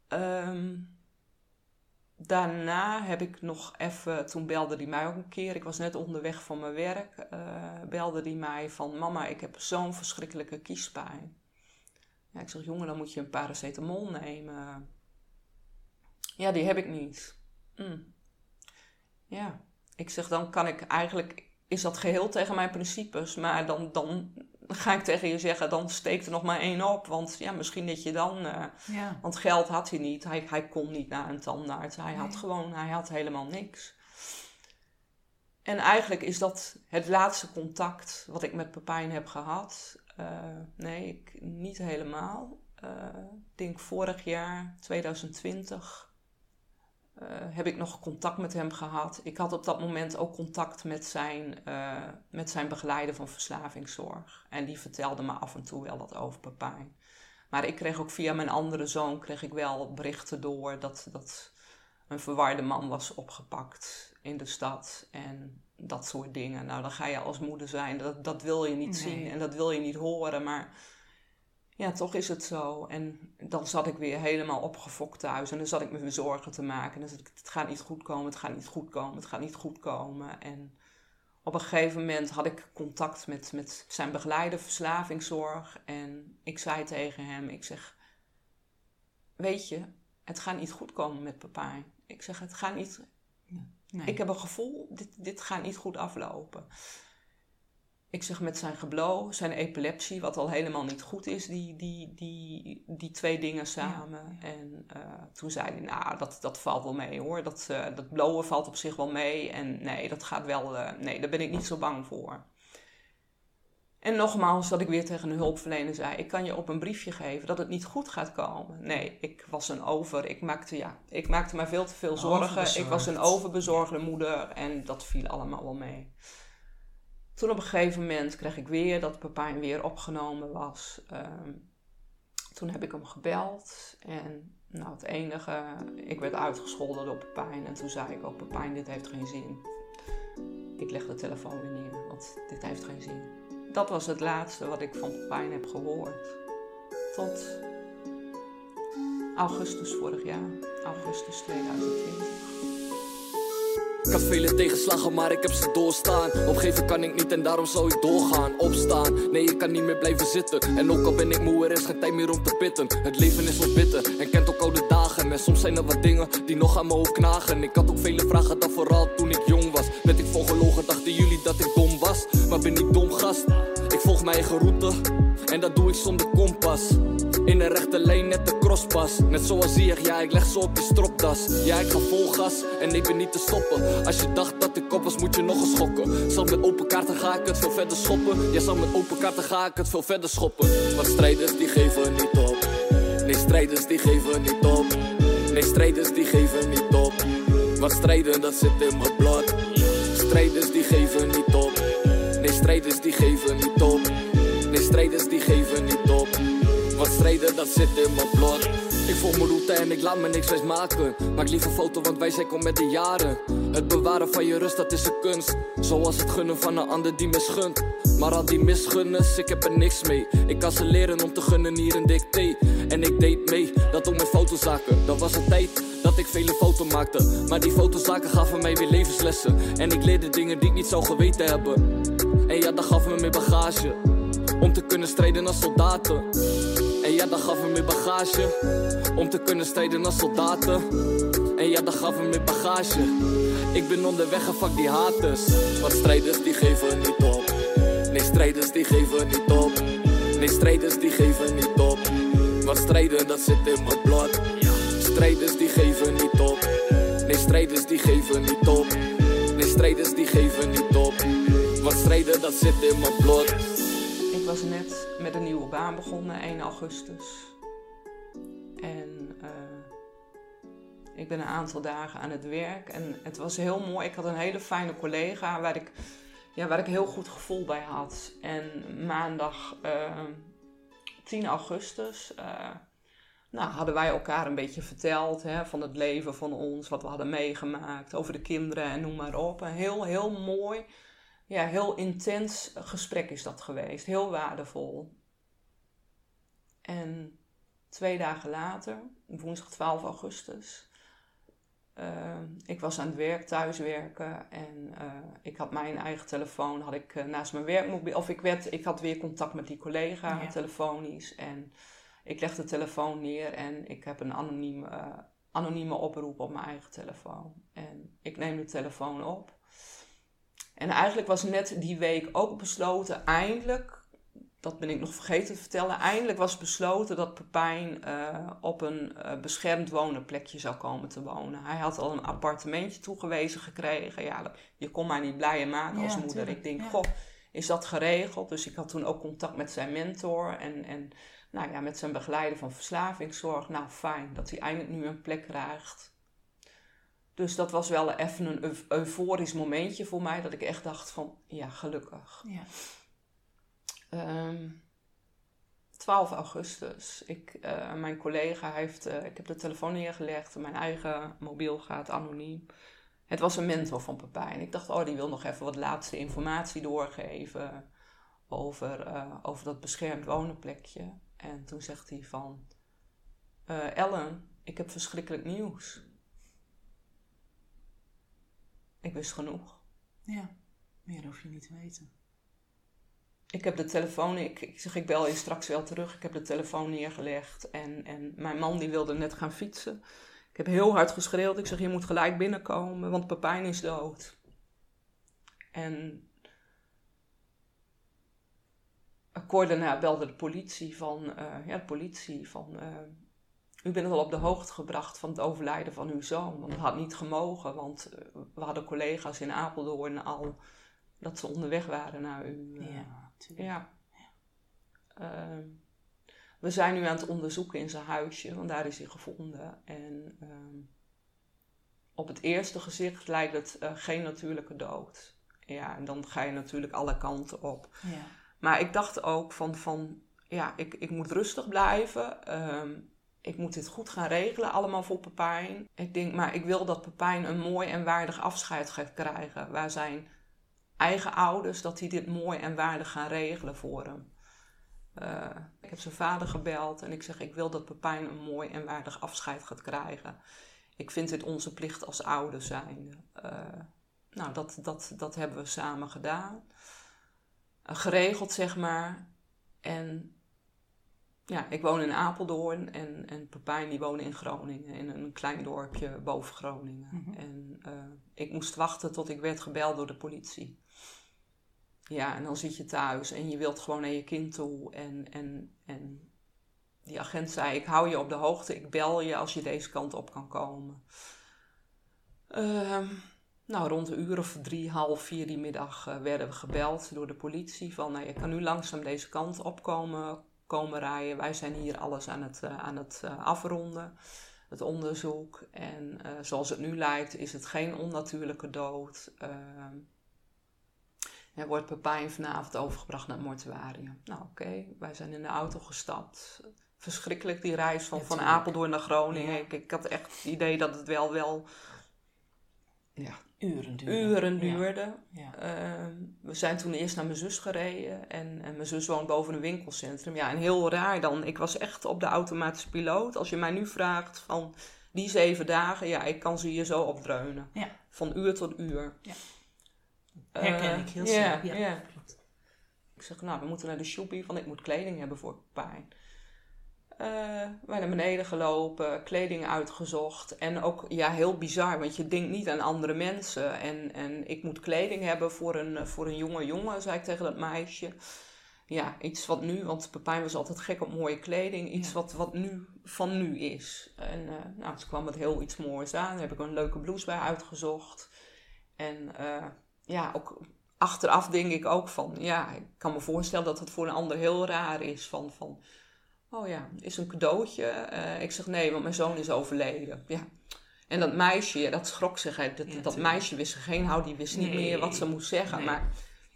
Ehm, daarna heb ik nog even, toen belde hij mij ook een keer. Ik was net onderweg van mijn werk. eh, belde hij mij van: Mama, ik heb zo'n verschrikkelijke kiespijn. Ja, ik zeg: Jongen, dan moet je een paracetamol nemen. Ja, die heb ik niet. Hm. Ja, ik zeg: Dan kan ik eigenlijk. Is dat geheel tegen mijn principes, maar dan, dan ga ik tegen je zeggen: dan steekt er nog maar één op. Want ja, misschien dat je dan. eh, Ja. want geld had hij niet. Hij, hij kon niet naar een tandarts. Hij had gewoon, hij had helemaal niks. En eigenlijk is dat het laatste contact wat ik met Pepijn heb gehad. Eh, nee, ik, niet helemaal. Eh, ik denk vorig jaar, 2020, eh, heb ik nog contact met hem gehad. Ik had op dat moment ook contact met zijn, eh, met zijn begeleider van verslavingszorg. En die vertelde me af en toe wel wat over Pepijn. Maar ik kreeg ook via mijn andere zoon kreeg ik wel berichten door dat, dat een verwarde man was opgepakt in de stad en dat soort dingen. Nou, dan ga je als moeder zijn, dat, dat wil je niet Nee. zien en dat wil je niet horen, maar ja, toch is het zo. En dan zat ik weer helemaal opgefokt thuis en dan zat ik me weer zorgen te maken. En dan zat ik, het gaat niet goed komen, het gaat niet goed komen, het gaat niet goed komen. En op een gegeven moment had ik contact met, met zijn begeleider verslavingszorg. En ik zei tegen hem, ik zeg, weet je, het gaat niet goed komen met Pepijn. Ik zeg, het gaat niet... Nee. Ik heb een gevoel, dit, dit gaat niet goed aflopen. Ik zeg met zijn geblo, zijn epilepsie, wat al helemaal niet goed is, die, die, die, die twee dingen samen. En eh, toen zei hij, nou, dat, dat valt wel mee hoor. Dat, eh, dat blowen valt op zich wel mee. En nee, dat gaat wel, eh, nee, daar ben ik niet zo bang voor. En nogmaals, dat ik weer tegen een hulpverlener zei: Ik kan je op een briefje geven dat het niet goed gaat komen. Nee, ik was een over. Ik maakte, ja, ik maakte me veel te veel zorgen. Ik was een overbezorgde moeder en dat viel allemaal wel mee. Toen op een gegeven moment kreeg ik weer dat Pepijn weer opgenomen was. Ehm, toen heb ik hem gebeld en nou, het enige, ik werd uitgescholden door Pepijn. En toen zei ik ook: Pepijn, dit heeft geen zin. Ik leg de telefoon weer neer, want dit heeft geen zin. Dat was het laatste wat ik van Pepijn heb gehoord. Tot augustus vorig jaar, augustus 2020. Ik had vele tegenslagen, maar ik heb ze doorstaan. Opgeven kan ik niet en daarom zal ik doorgaan. Opstaan, nee, ik kan niet meer blijven zitten. En ook al ben ik moe, er is geen tijd meer om te pitten. Het leven is wat bitter en kent ook oude dagen. En soms zijn er wat dingen die nog aan mijn hoofd knagen. Ik had ook vele vragen, dan vooral toen ik jong was. Met ik volgelogen dachten jullie dat ik dom was. Maar ben ik dom gast? Volg mijn eigen route en dat doe ik zonder kompas. In een rechte lijn net de crosspas. Net zoals hier, ja, ik leg ze op je stropdas. Ja, ik ga vol gas en ik ben niet te stoppen. Als je dacht dat ik op was, moet je nog eens schokken. Zelf met open kaarten ga ik het veel verder schoppen. Ja, zelf met open kaarten ga ik het veel verder schoppen. Want strijders die geven niet op. Nee, strijders die geven niet op. Nee, strijders die geven niet op. Want strijden, dat zit in mijn bloed. Strijders die geven niet op. Strijders die geven niet op. Nee, strijders die geven niet op. Want strijden, dat zit in mijn bloed. Ik volg mijn route en ik laat me niks wijs maken. Maak liever foto, want wij zijn kom met de jaren. Het bewaren van je rust, dat is een kunst. Zoals het gunnen van een ander die misgunt. Maar al die misgunners, ik heb er niks mee. Ik kan ze leren om te gunnen hier een dicté. En ik deed mee, dat ook met fotozaken. Dat was een tijd dat ik vele foto's maakte. Maar die fotozaken gaven mij weer levenslessen. En ik leerde dingen die ik niet zou geweten hebben. En ja, dat gaf me meer bagage. Om te kunnen strijden als soldaten. En ja, dat gaf me meer bagage. Om te kunnen strijden als soldaten. En ja, dat gaf me meer bagage. Ik ben onderweg en fuck die haters. Want strijders die geven niet op. Nee, strijders die geven niet op. Nee, strijders die geven niet op. Want strijden dat zit in mijn bloed. Strijders die geven niet op. Nee, strijders die geven niet op. Nee, strijders die geven niet op. Want strijden dat zit in mijn. Ik was net met een nieuwe baan begonnen, 1 augustus. En eh, ik ben een aantal dagen aan het werk. En het was heel mooi. Ik had een hele fijne collega waar ik, ja, waar ik heel goed gevoel bij had. En maandag eh, 10 augustus eh, nou, hadden wij elkaar een beetje verteld hè, van het leven van ons, wat we hadden meegemaakt, over de kinderen en noem maar op. Heel, heel mooi, ja, heel intens gesprek is dat geweest. Heel waardevol. En twee dagen later, woensdag 12 augustus, eh, ik was aan het werk, thuiswerken en eh, ik had mijn eigen telefoon had ik, eh, naast mijn werkmobiel. Of ik, werd, ik had weer contact met die collega Ja. telefonisch en ik leg de telefoon neer en ik heb een anonieme, anonieme oproep op mijn eigen telefoon. En ik neem de telefoon op. En eigenlijk was net die week ook besloten, eindelijk, dat ben ik nog vergeten te vertellen, eindelijk was besloten dat Pepijn eh, op een eh, beschermd wonenplekje zou komen te wonen. Hij had al een appartementje toegewezen gekregen. Ja, je kon mij niet blijer maken als moeder. tuurlijk, Ik denk, ja. goh, is dat geregeld? Dus ik had toen ook contact met zijn mentor en, en nou ja, met zijn begeleider van verslavingszorg. Nou, fijn dat hij eindelijk nu een plek krijgt. Dus dat was wel even een eu- euforisch momentje voor mij, dat ik echt dacht van, ja, gelukkig. Ja. Ehm, 12 augustus. Ik, eh, mijn collega heeft, eh, ik heb de telefoon neergelegd, mijn eigen mobiel gaat anoniem. Het was een mentor van Pepijn. Ik dacht, oh, die wil nog even wat laatste informatie doorgeven over, eh, over dat beschermd wonenplekje. En toen zegt hij van, Ellen, ik heb verschrikkelijk nieuws. Ik wist genoeg. Ja, meer hoef je niet te weten. Ik heb de telefoon, ik, ik zeg ik bel je straks wel terug. Ik heb de telefoon neergelegd en, en mijn man die wilde net gaan fietsen. Ik heb heel hard geschreeuwd. Ik zeg je moet gelijk binnenkomen, want Pepijn is dood. En kort daarna belde de politie van, eh, ja de politie van, eh, u bent al op de hoogte gebracht van het overlijden van uw zoon. Want het had niet gemogen, want eh, we hadden collega's in Apeldoorn al dat ze onderweg waren naar u. eh, Ja, natuurlijk. ja. Ehm, we zijn nu aan het onderzoeken in zijn huisje, want daar is hij gevonden. En ehm, op het eerste gezicht lijkt het eh, geen natuurlijke dood. Ja, en dan ga je natuurlijk alle kanten op. Ja. Maar ik dacht ook van, van ja, ik, ik moet rustig blijven. Ehm, ik moet dit goed gaan regelen, allemaal voor Pepijn. Ik denk, maar ik wil dat Pepijn een mooi en waardig afscheid gaat krijgen. Waar zijn eigen ouders, dat die dit mooi en waardig gaan regelen voor hem. Eh, ik heb zijn vader gebeld en ik zeg, ik wil dat Pepijn een mooi en waardig afscheid gaat krijgen. Ik vind dit onze plicht als ouders zijn. nou, dat, dat, dat hebben we samen gedaan. Eh, geregeld, zeg maar. En ja, ik woon in Apeldoorn en, en Pepijn die woonde in Groningen, in een klein dorpje boven Groningen. En eh, ik moest wachten tot ik werd gebeld door de politie. Ja, en dan zit je thuis en je wilt gewoon naar je kind toe. En, en, en die agent zei, ik hou je op de hoogte, ik bel je als je deze kant op kan komen. Ehm, nou, rond een uur of drie, half vier die middag eh, werden we gebeld door de politie. Van, nou, je kan nu langzaam deze kant op komen, rijden. Wij zijn hier alles aan het, eh, aan het eh, afronden, het onderzoek. En eh, zoals het nu lijkt, is het geen onnatuurlijke dood. Ehm, er wordt Pepijn vanavond overgebracht naar het mortuarium. Nou, oké, wij zijn in de auto gestapt. Verschrikkelijk die reis van, Ja, van. Apeldoorn naar Groningen. Ja. Ik, ik had echt het idee dat het wel, wel ja, Uren duren. uren duurde. Ja. Ehm, we zijn toen eerst naar mijn zus gereden. En, en mijn zus woont boven een winkelcentrum. Ja, en heel raar dan. Ik was echt op de automatische piloot. Als je mij nu vraagt van die zeven dagen, ja, ik kan ze hier zo opdreunen. Ja. Van uur tot uur. Ja. Herken Eh, ik heel sterk. Ja. Ik zeg, nou, we moeten naar de shoppie, want ik moet kleding hebben voor pijn. Eh wij naar beneden gelopen, kleding uitgezocht. En ook, ja, heel bizar, want je denkt niet aan andere mensen. En, en ik moet kleding hebben voor een, voor een jonge jongen, zei ik tegen dat meisje. Ja, iets wat nu, want Pepijn was altijd gek op mooie kleding. Iets Ja. wat, wat nu van nu is. En eh, nou, toen kwam het heel iets moois aan. Daar heb ik een leuke blouse bij uitgezocht. En eh, ja, ook achteraf denk ik ook van, ja, ik kan me voorstellen dat het voor een ander heel raar is. Van, van oh ja, is een cadeautje. Eh, ik zeg nee, want mijn zoon is overleden. Ja. En dat meisje, dat schrok zich. hè. Dat, Ja, dat meisje wist geen hou, die wist niet meer wat ze moest zeggen. Nee. Maar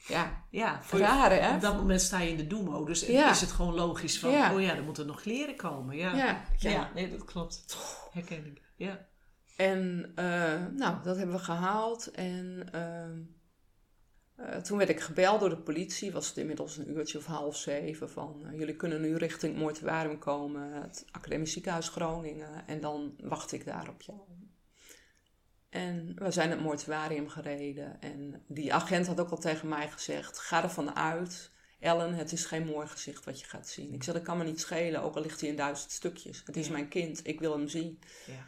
ja, Ja, voor raar hè? Op dat moment sta je in de doe-modus en Ja. is het gewoon logisch van, Ja. oh ja, er moeten nog kleren komen. Ja, Ja, ja. ja. nee, dat klopt. Herken ik. Ja. En eh, nou, dat hebben we gehaald. En ehm, eh, toen werd ik gebeld door de politie. Was het inmiddels een uurtje of half zeven. Van eh, jullie kunnen nu richting het mortuarium komen. Het Academisch Ziekenhuis Groningen. En dan wacht ik daar op jou. En we zijn het mortuarium gereden. En die agent had ook al tegen mij gezegd: ga ervan uit. Ellen, het is geen mooi gezicht wat je gaat zien. Ik zeg, dat kan me niet schelen, ook al ligt hij in duizend stukjes. Het is Ja. mijn kind, ik wil hem zien. Ja.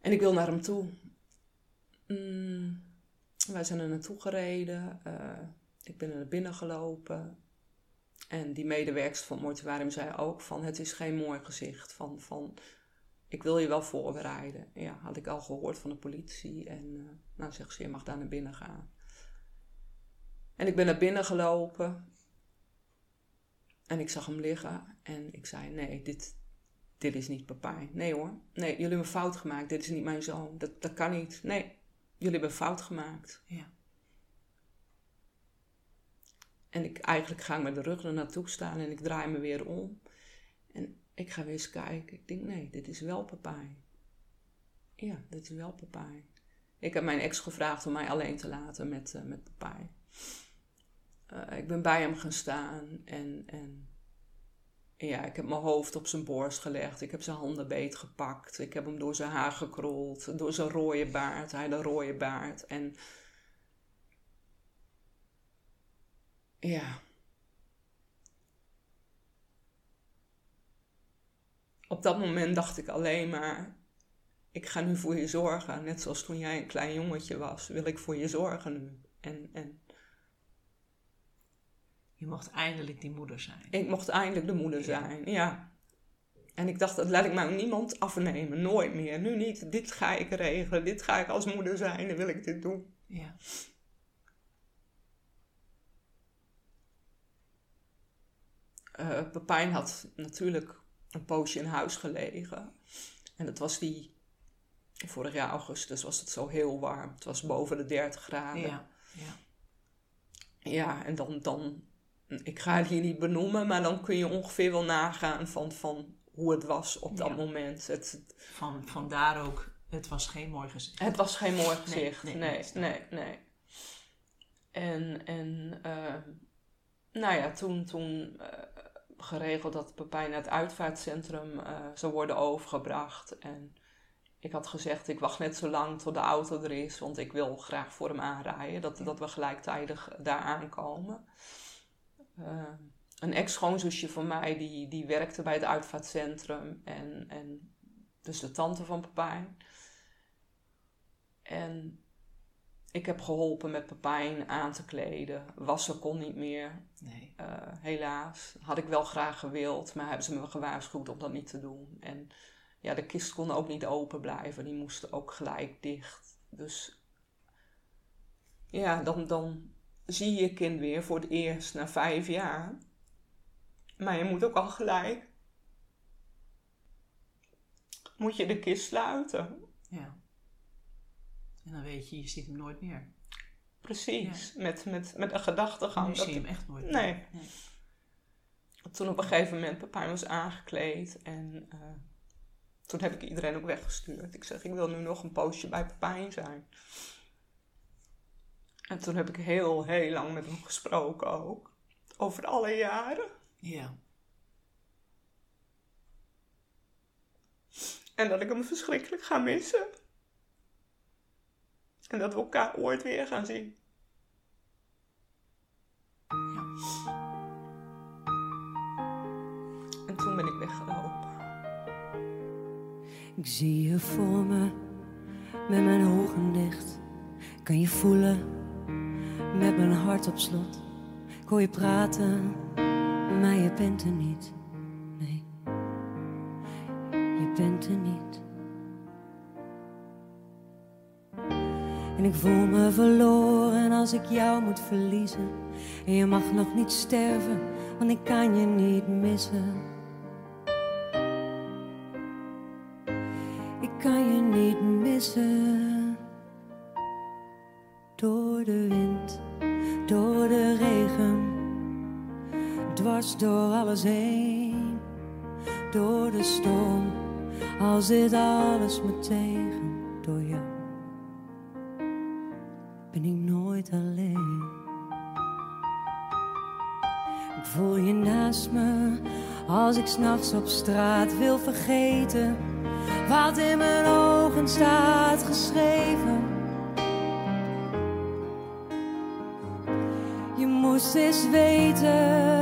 En ik wil naar hem toe. Mm, wij zijn er naartoe gereden. eh, ik ben er naar binnen gelopen. En die medewerkster van het mortuarium zei ook van... het is geen mooi gezicht. Van, van, ik wil je wel voorbereiden. Ja, had ik al gehoord van de politie. En eh, nou zegt ze, je mag daar naar binnen gaan. En ik ben naar binnen gelopen. En ik zag hem liggen. En ik zei, nee, dit, dit is niet Pepijn. Nee hoor. Nee, jullie hebben fout gemaakt. Dit is niet mijn zoon. Dat, dat kan niet. Nee, jullie hebben fout gemaakt. Ja. En ik, eigenlijk ga ik met de rug er naartoe staan en ik draai me weer om. En ik ga weer eens kijken. Ik denk, nee, dit is wel Pepijn. Ja, dit is wel Pepijn. Ik heb mijn ex gevraagd om mij alleen te laten met, eh met Pepijn. Eh, ik ben bij hem gaan staan en, en ja, ik heb mijn hoofd op zijn borst gelegd. Ik heb zijn handen beet gepakt. Ik heb hem door zijn haar gekrold. Door zijn rode baard. Hij een rode baard. En ja. Op dat moment dacht ik alleen maar: ik ga nu voor je zorgen. Net zoals toen jij een klein jongetje was, wil ik voor je zorgen nu. En, en Je mocht eindelijk die moeder zijn. ik mocht eindelijk de moeder zijn, ja. En ik dacht, dat laat ik mij niemand afnemen, nooit meer. Nu niet, dit ga ik regelen, dit ga ik als moeder zijn, dan wil ik dit doen. Ja. Pepijn had natuurlijk een poosje in huis gelegen. En dat was die, vorig jaar augustus was het zo heel warm. Het was boven de 30 graden. Ja. ja. Ja, en dan, dan, ik ga het hier niet benoemen, maar dan kun je ongeveer wel nagaan van, van hoe het was op dat Ja. moment. Het, Van, vandaar ook, het was geen mooi gezicht. het was geen mooi gezicht. nee, Nee, nee. En, en eh, nou ja, toen, toen eh, geregeld dat Pepijn naar het uitvaartcentrum eh, zou worden overgebracht. En ik had gezegd, ik wacht net zo lang tot de auto er is, want ik wil graag voor hem aanrijden. Dat, dat we gelijktijdig daar aankomen. Eh, een ex-schoonzusje van mij, die, die werkte bij het uitvaartcentrum. En, en dus de tante van Pepijn. En ik heb geholpen met Pepijn aan te kleden. Wassen kon niet meer, Nee. eh, helaas. Had ik wel graag gewild, maar hebben ze me gewaarschuwd om dat niet te doen. En ja, de kist kon ook niet open blijven. Die moest ook gelijk dicht. Dus ja, dan, dan zie je kind weer voor het eerst na vijf jaar. Maar je moet ook al gelijk. Moet je de kist sluiten. Ja. En dan weet je, je ziet hem nooit meer. Precies. Met, met, met een gedachtegang. Nu dat zie je hem echt nooit meer. Nee. Toen op een gegeven moment Pepijn was aangekleed en eh, toen heb ik iedereen ook weggestuurd. Ik zeg, ik wil nu nog een poosje bij Pepijn zijn. En toen heb ik heel, heel lang met hem gesproken ook. Over alle jaren. Ja. En dat ik hem verschrikkelijk ga missen. En dat we elkaar ooit weer gaan zien. En toen ben ik weggelopen. Ik zie je voor me, met mijn ogen dicht. Kan je voelen, met mijn hart op slot. Ik hoor je praten, maar je bent er niet. Nee, je bent er niet. En ik voel me verloren als ik jou moet verliezen. En je mag nog niet sterven, want ik kan je niet missen. Ik kan je niet missen. Door de wind, door alles heen. Door de storm, al zit alles me tegen. Door jou ben ik nooit alleen. Ik voel je naast me als ik s'nachts op straat wil vergeten wat in mijn ogen staat geschreven. Je moest eens weten.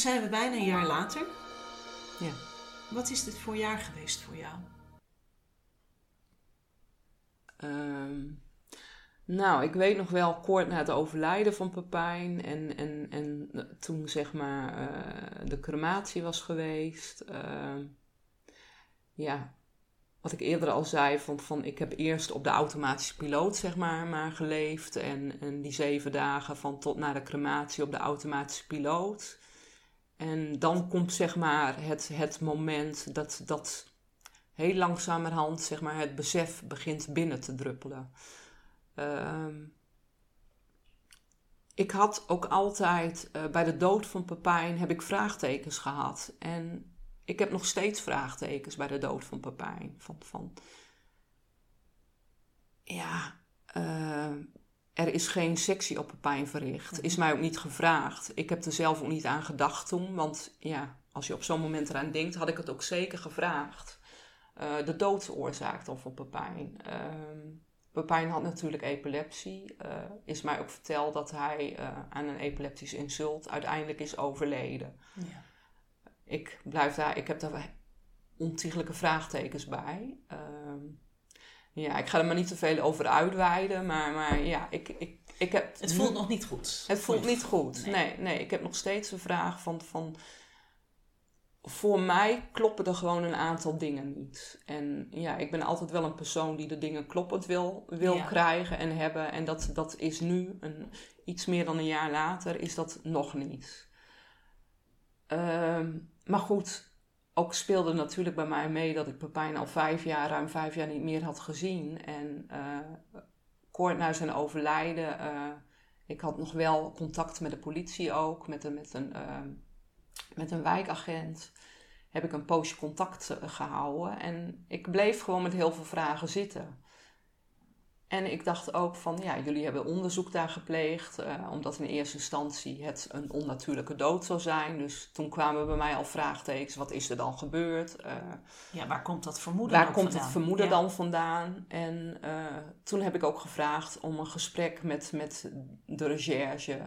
Zijn we bijna een jaar later. Ja. Wat is dit voor jaar geweest voor jou? Ehm, nou, ik weet nog wel kort na het overlijden van Pepijn en, en, en toen zeg maar eh, de crematie was geweest. ehm, ja, wat ik eerder al zei, van, van ik heb eerst op de automatische piloot zeg maar, maar geleefd. En, en die zeven dagen van tot na de crematie op de automatische piloot. En dan komt zeg maar het, het moment dat, dat heel langzamerhand zeg maar, het besef begint binnen te druppelen. Ehm, ik had ook altijd, eh, bij de dood van Pepijn heb ik vraagtekens gehad. En ik heb nog steeds vraagtekens bij de dood van Pepijn. Van, van ja, eh, er is geen sectie op Pepijn verricht. Is mij ook niet gevraagd. Ik heb er zelf ook niet aan gedacht toen. Want ja, als je op zo'n moment eraan denkt, had ik het ook zeker gevraagd. Eh, de doodsoorzaak dan van Pepijn. Ehm Pepijn had natuurlijk epilepsie. Eh, is mij ook verteld dat hij eh, aan een epileptisch insult uiteindelijk is overleden. Ja. Ik blijf daar, ik heb daar ontiegelijke vraagtekens bij. Ja, ik ga er maar niet te veel over uitweiden, maar, maar ja, ik, ik, ik heb... Het voelt nog niet goed. Het voelt niet goed. Nee. Nee. nee, ik heb nog steeds de vraag van, van... Voor mij kloppen er gewoon een aantal dingen niet. En ja, ik ben altijd wel een persoon die de dingen kloppend wil, wil Ja. krijgen en hebben. En dat, dat is nu, een, iets meer dan een jaar later, is dat nog niet. Ehm, maar goed, ook speelde natuurlijk bij mij mee dat ik Pepijn al vijf jaar, ruim vijf jaar niet meer had gezien. En eh, kort na zijn overlijden, eh, ik had nog wel contact met de politie ook, met een, met een, eh, met een wijkagent. Heb ik een poosje contact eh, gehouden en ik bleef gewoon met heel veel vragen zitten. En ik dacht ook van, ja, jullie hebben onderzoek daar gepleegd, eh, omdat in eerste instantie het een onnatuurlijke dood zou zijn. Dus toen kwamen bij mij al vraagtekens, wat is er dan gebeurd? Eh, Ja, waar komt dat vermoeden Waar komt vandaan? het vermoeden Ja. dan vandaan? En eh, toen heb ik ook gevraagd om een gesprek met, met de recherche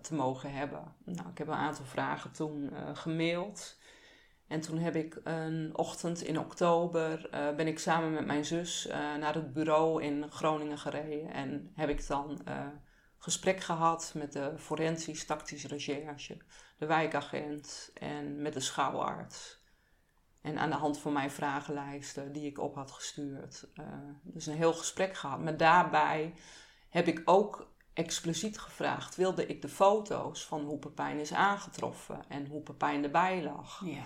te mogen hebben. Nou, ik heb een aantal vragen toen gemaild. En toen heb ik een ochtend in oktober, eh, ben ik samen met mijn zus eh, naar het bureau in Groningen gereden. En heb ik dan eh, gesprek gehad met de forensisch tactische recherche, de wijkagent en met de schouwarts. En aan de hand van mijn vragenlijsten die ik op had gestuurd. dus een heel gesprek gehad. Maar daarbij heb ik ook expliciet gevraagd: wilde ik de foto's van hoe Pepijn is aangetroffen en hoe Pepijn erbij lag. Ja.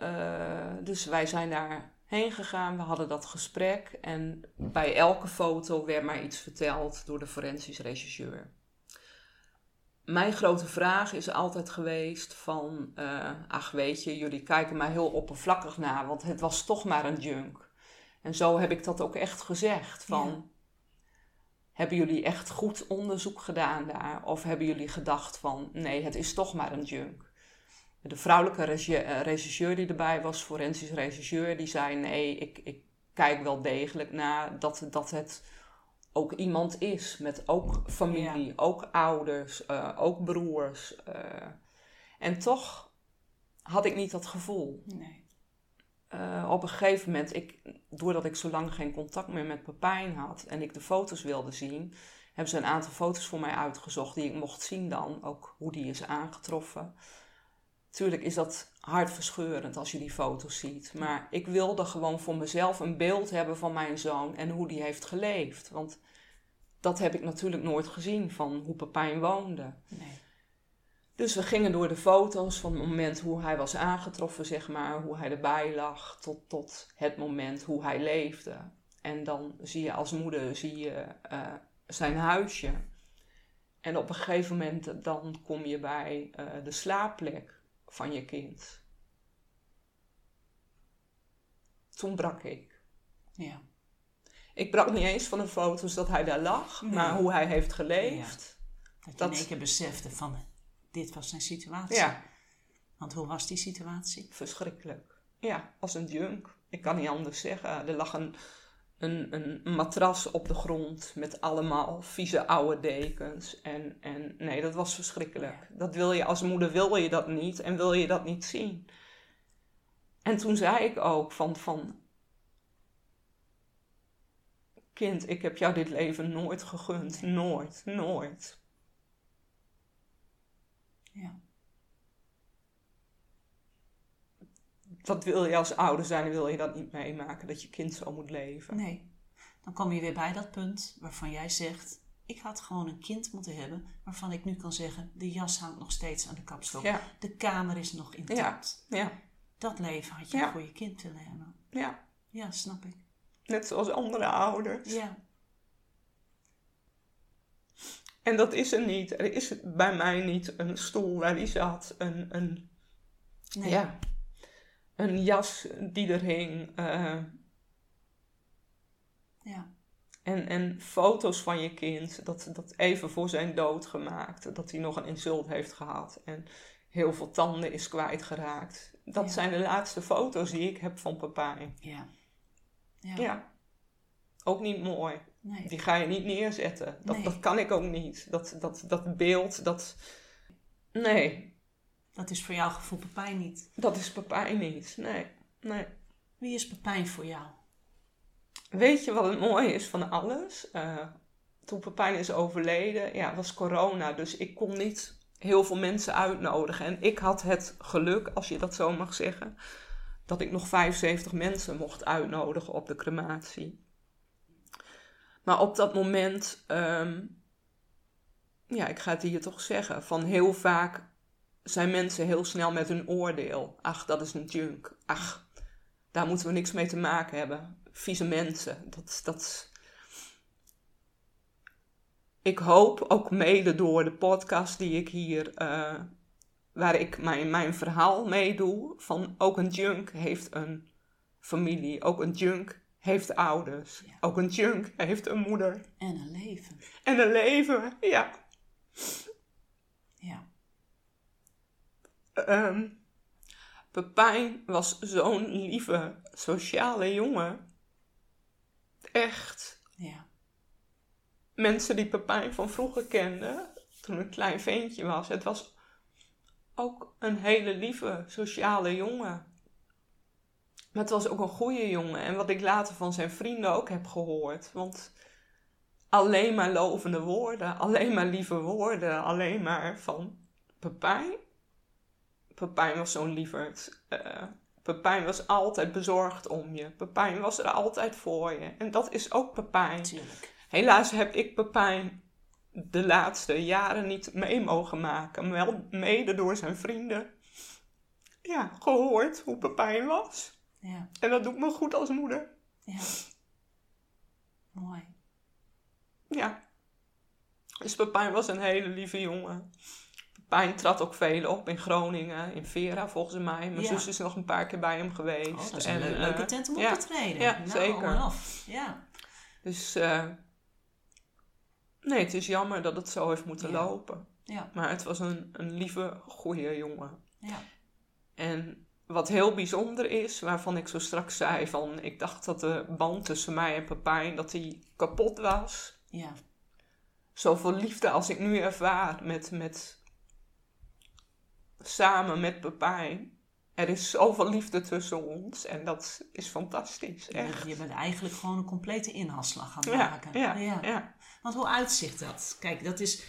Eh, dus wij zijn daar heen gegaan, we hadden dat gesprek en bij elke foto werd mij iets verteld door de forensisch rechercheur. Mijn grote vraag is altijd geweest van, eh, ach weet je, jullie kijken mij heel oppervlakkig naar, want het was toch maar een junk. En zo heb ik dat ook echt gezegd, van, Ja. hebben jullie echt goed onderzoek gedaan daar? Of hebben jullie gedacht van, nee, het is toch maar een junk? De vrouwelijke eh, regisseur die erbij was, forensisch regisseur, die zei: Nee, ik, ik kijk wel degelijk naar dat, dat het ook iemand is. Met ook familie, ook ouders, eh, ook broers. eh. en toch had ik niet dat gevoel. Nee. Op een gegeven moment, ik, doordat ik zo lang geen contact meer met Pepijn had en ik de foto's wilde zien, hebben ze een aantal foto's voor mij uitgezocht die ik mocht zien dan, ook hoe die is aangetroffen. Tuurlijk is dat hartverscheurend als je die foto's ziet, maar ik wilde gewoon voor mezelf een beeld hebben van mijn zoon en hoe die heeft geleefd. Want dat heb ik natuurlijk nooit gezien van hoe Pepijn woonde. Nee. Dus we gingen door de foto's van het moment hoe hij was aangetroffen, zeg maar, hoe hij erbij lag, tot, tot het moment hoe hij leefde. En dan zie je als moeder zie je, eh, zijn huisje. En op een gegeven moment dan kom je bij eh, de slaapplek van je kind. Toen brak ik. Ja. Ik brak niet eens van de foto's dat hij daar lag, Nee. maar hoe hij heeft geleefd. Dat je in één besefte van... dit was zijn situatie. Ja. Want hoe was die situatie? Verschrikkelijk. Ja, als een junk. Ik kan niet anders zeggen. Er lag een, een, een matras op de grond met allemaal vieze oude dekens. En, en nee, dat was verschrikkelijk. Dat wil je als moeder, wil je dat niet en wil je dat niet zien. En toen zei ik ook van, van kind, ik heb jou dit leven nooit gegund. Nooit, nooit. Ja. Dat wil je als ouder zijn, wil je dat niet meemaken, dat je kind zo moet leven. Nee. Dan kom je weer bij dat punt waarvan jij zegt... ik had gewoon een kind moeten hebben... waarvan ik nu kan zeggen... de jas hangt nog steeds aan de kapstok. Ja. De kamer is nog intact. Ja, Dat leven had je Ja. voor je kind willen hebben. ja. Ja, snap ik. Net zoals andere ouders. Ja. En dat is er niet. Er is bij mij niet een stoel waar die zat. Een, een, Nee. ja, een jas die er hing. eh, Ja. en, en foto's van je kind. Dat, dat even voor zijn dood gemaakt. Dat hij nog een insult heeft gehad. En heel veel tanden is kwijtgeraakt. Dat Ja. zijn de laatste foto's die ik heb van Pepijn. Ja. Ja. Ja. Ook niet mooi. Nee. Die ga je niet neerzetten. Dat, Nee. dat kan ik ook niet. Dat, dat, dat beeld, dat... Nee, Dat is voor jouw gevoel Pepijn niet. dat is Pepijn niet. Nee, nee. Wie is Pepijn voor jou? Weet je wat het mooie is van alles? Eh, toen Pepijn is overleden, ja, was corona. Dus ik kon niet heel veel mensen uitnodigen. En ik had het geluk, als je dat zo mag zeggen... dat ik nog 75 mensen mocht uitnodigen op de crematie. Maar op dat moment, ehm, ja, ik ga het hier toch zeggen, van heel vaak zijn mensen heel snel met hun oordeel. Ach, dat is een junk. Ach, daar moeten we niks mee te maken hebben. Vieze mensen. Dat, dat... Ik hoop ook mede door de podcast die ik hier, eh, waar ik mijn, mijn verhaal mee doe, van ook een junk heeft een familie. Ook een junk heeft ouders. Ook een junk heeft een moeder. En een leven. En een leven. Ja. Ehm, Pepijn was zo'n lieve, sociale jongen. Echt. Ja. Mensen die Pepijn van vroeger kenden, toen een klein ventje was. Het was ook een hele lieve, sociale jongen. Maar het was ook een goede jongen. En wat ik later van zijn vrienden ook heb gehoord. Want alleen maar lovende woorden, alleen maar lieve woorden, alleen maar van Pepijn. Pepijn was zo'n lieverd. Eh, Pepijn was altijd bezorgd om je. Pepijn was er altijd voor je. En dat is ook Pepijn. Tuurlijk. Helaas heb ik Pepijn de laatste jaren niet mee mogen maken. Maar wel mede door zijn vrienden. Ja, gehoord hoe Pepijn was. Ja. En dat doet me goed als moeder. Ja. Mooi. Ja. Dus Pepijn was een hele lieve jongen. Pepijn trad ook veel op in Groningen, in Vera volgens mij. Mijn Ja. zus is nog een paar keer bij hem geweest. Oh, dat is een En, eh, leuke tent om op ja, te treden. Ja, nou, zeker. Ja. Dus eh, nee, het is jammer dat het zo heeft moeten Ja. lopen. Ja. Maar het was een, een lieve, goede jongen. Ja. En wat heel bijzonder is, waarvan ik zo straks zei van... Ik dacht dat de band tussen mij en Pepijn, dat die kapot was. Ja. Zoveel liefde als ik nu ervaar met, met... Samen met Pepijn. Er is zoveel liefde tussen ons. En dat is fantastisch, Je bent, echt. je bent eigenlijk gewoon een complete inhaalslag gaan Ja, maken. ja, ja. Want hoe uitzicht dat? Kijk, dat is...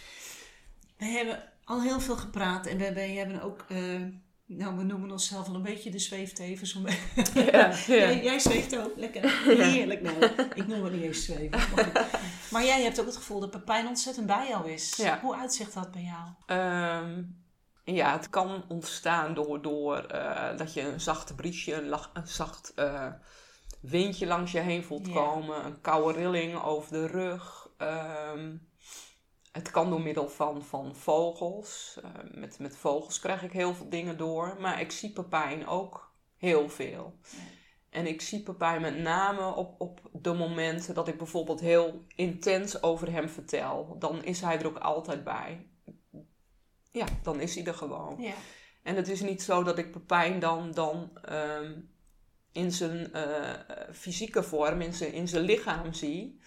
We hebben al heel veel gepraat en we hebben, we hebben ook... eh, nou, we noemen onszelf al een beetje de zweefteven. Zo Ja, ja. jij, jij zweeft ook. Lekker. Heerlijk. Nou, ik noem het niet eens zweven. Maar, jij hebt ook het gevoel dat Pepijn ontzettend bij jou is. Ja. Hoe uitzicht dat bij jou? Ehm, ja, het kan ontstaan door, door eh, dat je een zachte briesje, een, lach- een zacht eh, windje langs je heen voelt komen, een koude rilling over de rug. Ehm, het kan door middel van, van vogels. Eh, met, met vogels krijg ik heel veel dingen door, maar ik zie Pepijn ook heel veel. En ik zie Pepijn met name op, op de momenten dat ik bijvoorbeeld heel intens over hem vertel. Dan is hij er ook altijd bij ja, dan is hij er gewoon. Ja. En het is niet zo dat ik Pepijn dan, dan ehm, in zijn eh, fysieke vorm, in zijn, in zijn lichaam zie.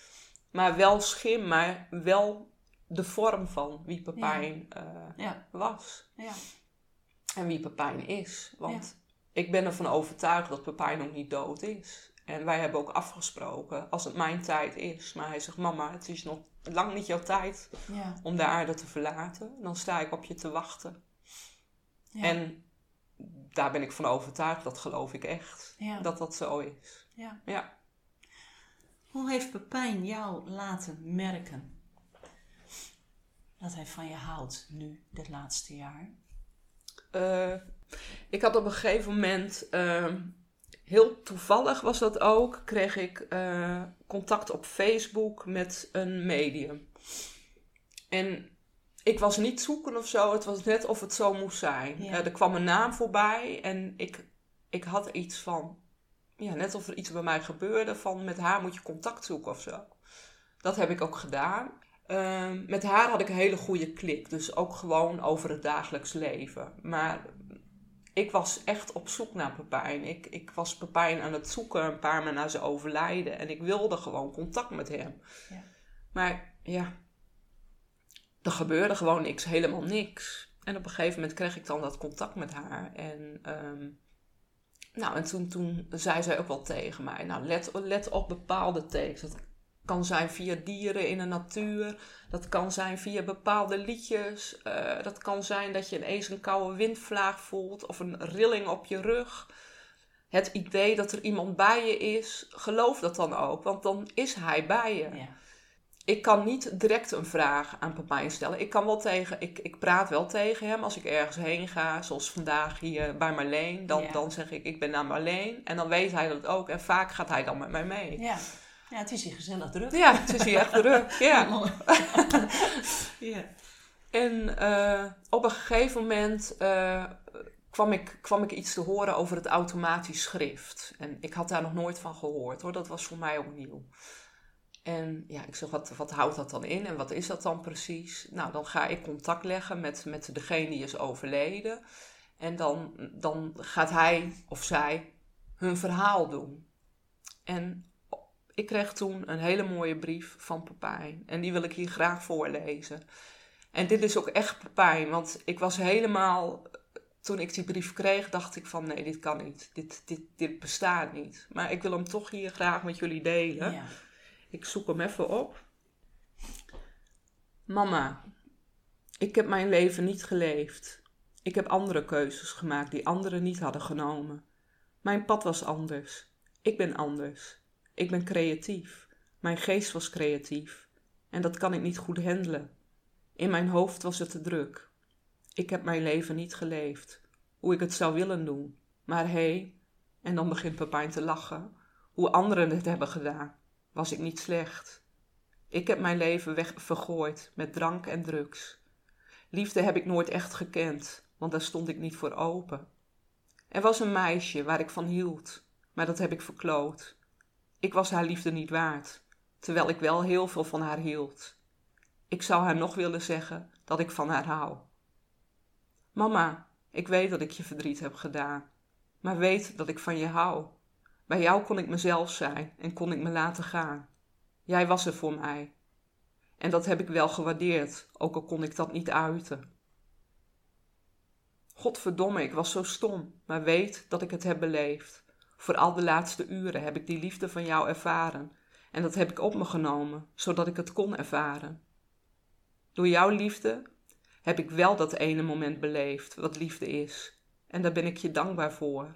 Maar wel schim, maar wel de vorm van wie Pepijn eh, Ja. was. Ja. En wie Pepijn is. Want ik ben ervan overtuigd dat Pepijn nog niet dood is. En wij hebben ook afgesproken, als het mijn tijd is. Maar hij zegt, mama, het is nog lang niet jouw tijd Ja. om de aarde te verlaten. Dan sta ik op je te wachten. Ja. En daar ben ik van overtuigd, dat geloof ik echt. Ja. Dat dat zo is. Ja. Ja. Hoe heeft Pepijn jou laten merken dat hij van je houdt nu, dit laatste jaar? Eh, ik had op een gegeven moment, ehm, heel toevallig was dat ook, kreeg ik eh, contact op Facebook met een medium. En ik was niet zoeken of zo, het was net of het zo moest zijn. Ja. Eh, er kwam een naam voorbij en ik, ik had iets van, ja, net of er iets bij mij gebeurde van met haar moet je contact zoeken of zo. Dat heb ik ook gedaan. Ehm, met haar had ik een hele goede klik, dus ook gewoon over het dagelijks leven. Maar ik was echt op zoek naar Pepijn. Ik, ik was Pepijn aan het zoeken een paar maanden na zijn overlijden. En ik wilde gewoon contact met hem. Ja. Maar ja, er gebeurde gewoon niks, helemaal niks. En op een gegeven moment kreeg ik dan dat contact met haar. En, ehm, nou, en toen, toen zei zij ook wel tegen mij: Nou, let, let op bepaalde tekens. Dat kan zijn via dieren in de natuur. Dat kan zijn via bepaalde liedjes. eh, dat kan zijn dat je ineens een koude windvlaag voelt of een rilling op je rug. Het idee dat er iemand bij je is, geloof dat dan ook, want dan is hij bij je. Ja. Ik kan niet direct een vraag aan Pepijn stellen. Ik kan wel tegen, ik, ik praat wel tegen hem als ik ergens heen ga, zoals vandaag hier bij Marleen. Dan, Ja. dan zeg ik, ik ben naar Marleen. En dan weet hij dat ook. En vaak gaat hij dan met mij mee. Ja. Ja, het is hier gezellig druk. Ja, het is hier echt druk. Ja. ja. En eh, op een gegeven moment eh, kwam, ik, kwam ik iets te horen over het automatisch schrift. En ik had daar nog nooit van gehoord hoor, dat was voor mij ook nieuw. En ja, ik zeg, wat, wat houdt dat dan in en wat is dat dan precies? Nou, dan ga ik contact leggen met, met degene die is overleden. En dan, dan gaat hij of zij hun verhaal doen. En ik kreeg toen een hele mooie brief van Pepijn. En die wil ik hier graag voorlezen. En dit is ook echt Pepijn, want ik was helemaal... Toen ik die brief kreeg, dacht ik van nee, dit kan niet. Dit, dit, dit bestaat niet. Maar ik wil hem toch hier graag met jullie delen. Ja. Ik zoek hem even op. Mama, ik heb mijn leven niet geleefd. Ik heb andere keuzes gemaakt die anderen niet hadden genomen. Mijn pad was anders. Ik ben anders. Ik ben creatief. Mijn geest was creatief. En dat kan ik niet goed handelen. In mijn hoofd was het te druk. Ik heb mijn leven niet geleefd. Hoe ik het zou willen doen. Maar hé, en dan begint Pepijn te lachen. Hoe anderen het hebben gedaan. Was ik niet slecht. Ik heb mijn leven weg vergooid met drank en drugs. Liefde heb ik nooit echt gekend, want daar stond ik niet voor open. Er was een meisje waar ik van hield, maar dat heb ik verkloot. Ik was haar liefde niet waard, terwijl ik wel heel veel van haar hield. Ik zou haar nog willen zeggen dat ik van haar hou. Mama, ik weet dat ik je verdriet heb gedaan, maar weet dat ik van je hou. Bij jou kon ik mezelf zijn en kon ik me laten gaan. Jij was er voor mij. En dat heb ik wel gewaardeerd, ook al kon ik dat niet uiten. Godverdomme, ik was zo stom, maar weet dat ik het heb beleefd. Vooral de laatste uren heb ik die liefde van jou ervaren. En dat heb ik op me genomen, zodat ik het kon ervaren. Door jouw liefde heb ik wel dat ene moment beleefd, wat liefde is. En daar ben ik je dankbaar voor.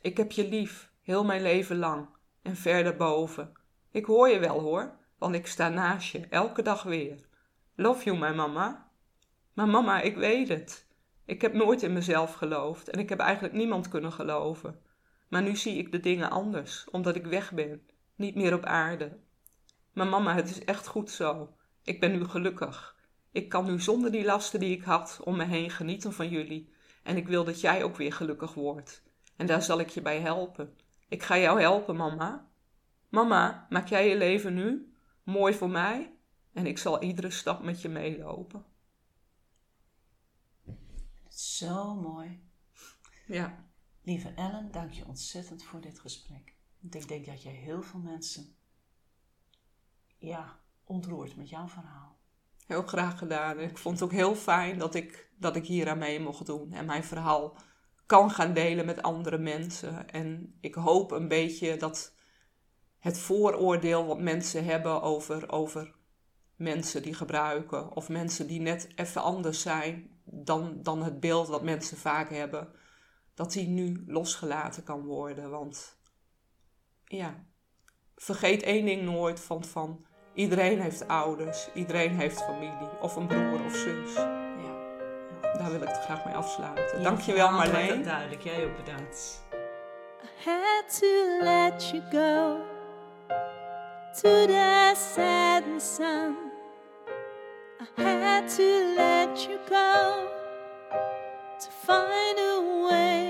Ik heb je lief, heel mijn leven lang, en ver daarboven. Ik hoor je wel hoor, want ik sta naast je, elke dag weer. Love you, mijn mama. Maar mama, ik weet het. Ik heb nooit in mezelf geloofd en ik heb eigenlijk niemand kunnen geloven. Maar nu zie ik de dingen anders, omdat ik weg ben, niet meer op aarde. Maar mama, het is echt goed zo. Ik ben nu gelukkig. Ik kan nu zonder die lasten die ik had om me heen genieten van jullie. En ik wil dat jij ook weer gelukkig wordt. En daar zal ik je bij helpen. Ik ga jou helpen, mama. Mama, maak jij je leven nu mooi voor mij? En ik zal iedere stap met je meelopen. Zo mooi. Ja. Lieve Ellen, dank je ontzettend voor dit gesprek. Want ik denk dat je heel veel mensen ja, ontroert met jouw verhaal. Heel graag gedaan. Ik vond het ook heel fijn dat ik, dat ik hier aan mee mocht doen. En mijn verhaal kan gaan delen met andere mensen. En ik hoop een beetje dat het vooroordeel wat mensen hebben over, over mensen die gebruiken. Of mensen die net even anders zijn dan, dan het beeld wat mensen vaak hebben. Dat die nu losgelaten kan worden. Want ja, vergeet één ding nooit van, van iedereen heeft ouders, iedereen heeft familie of een broer of zus. Ja, Daar wil ik het graag mee afsluiten. Ja, Dankjewel Marleen. duidelijk. Jij ook bedankt. I had to let you go to the setting sun. I had to let you go to find a way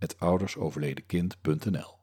podcast.oudersoverledenkind.nl.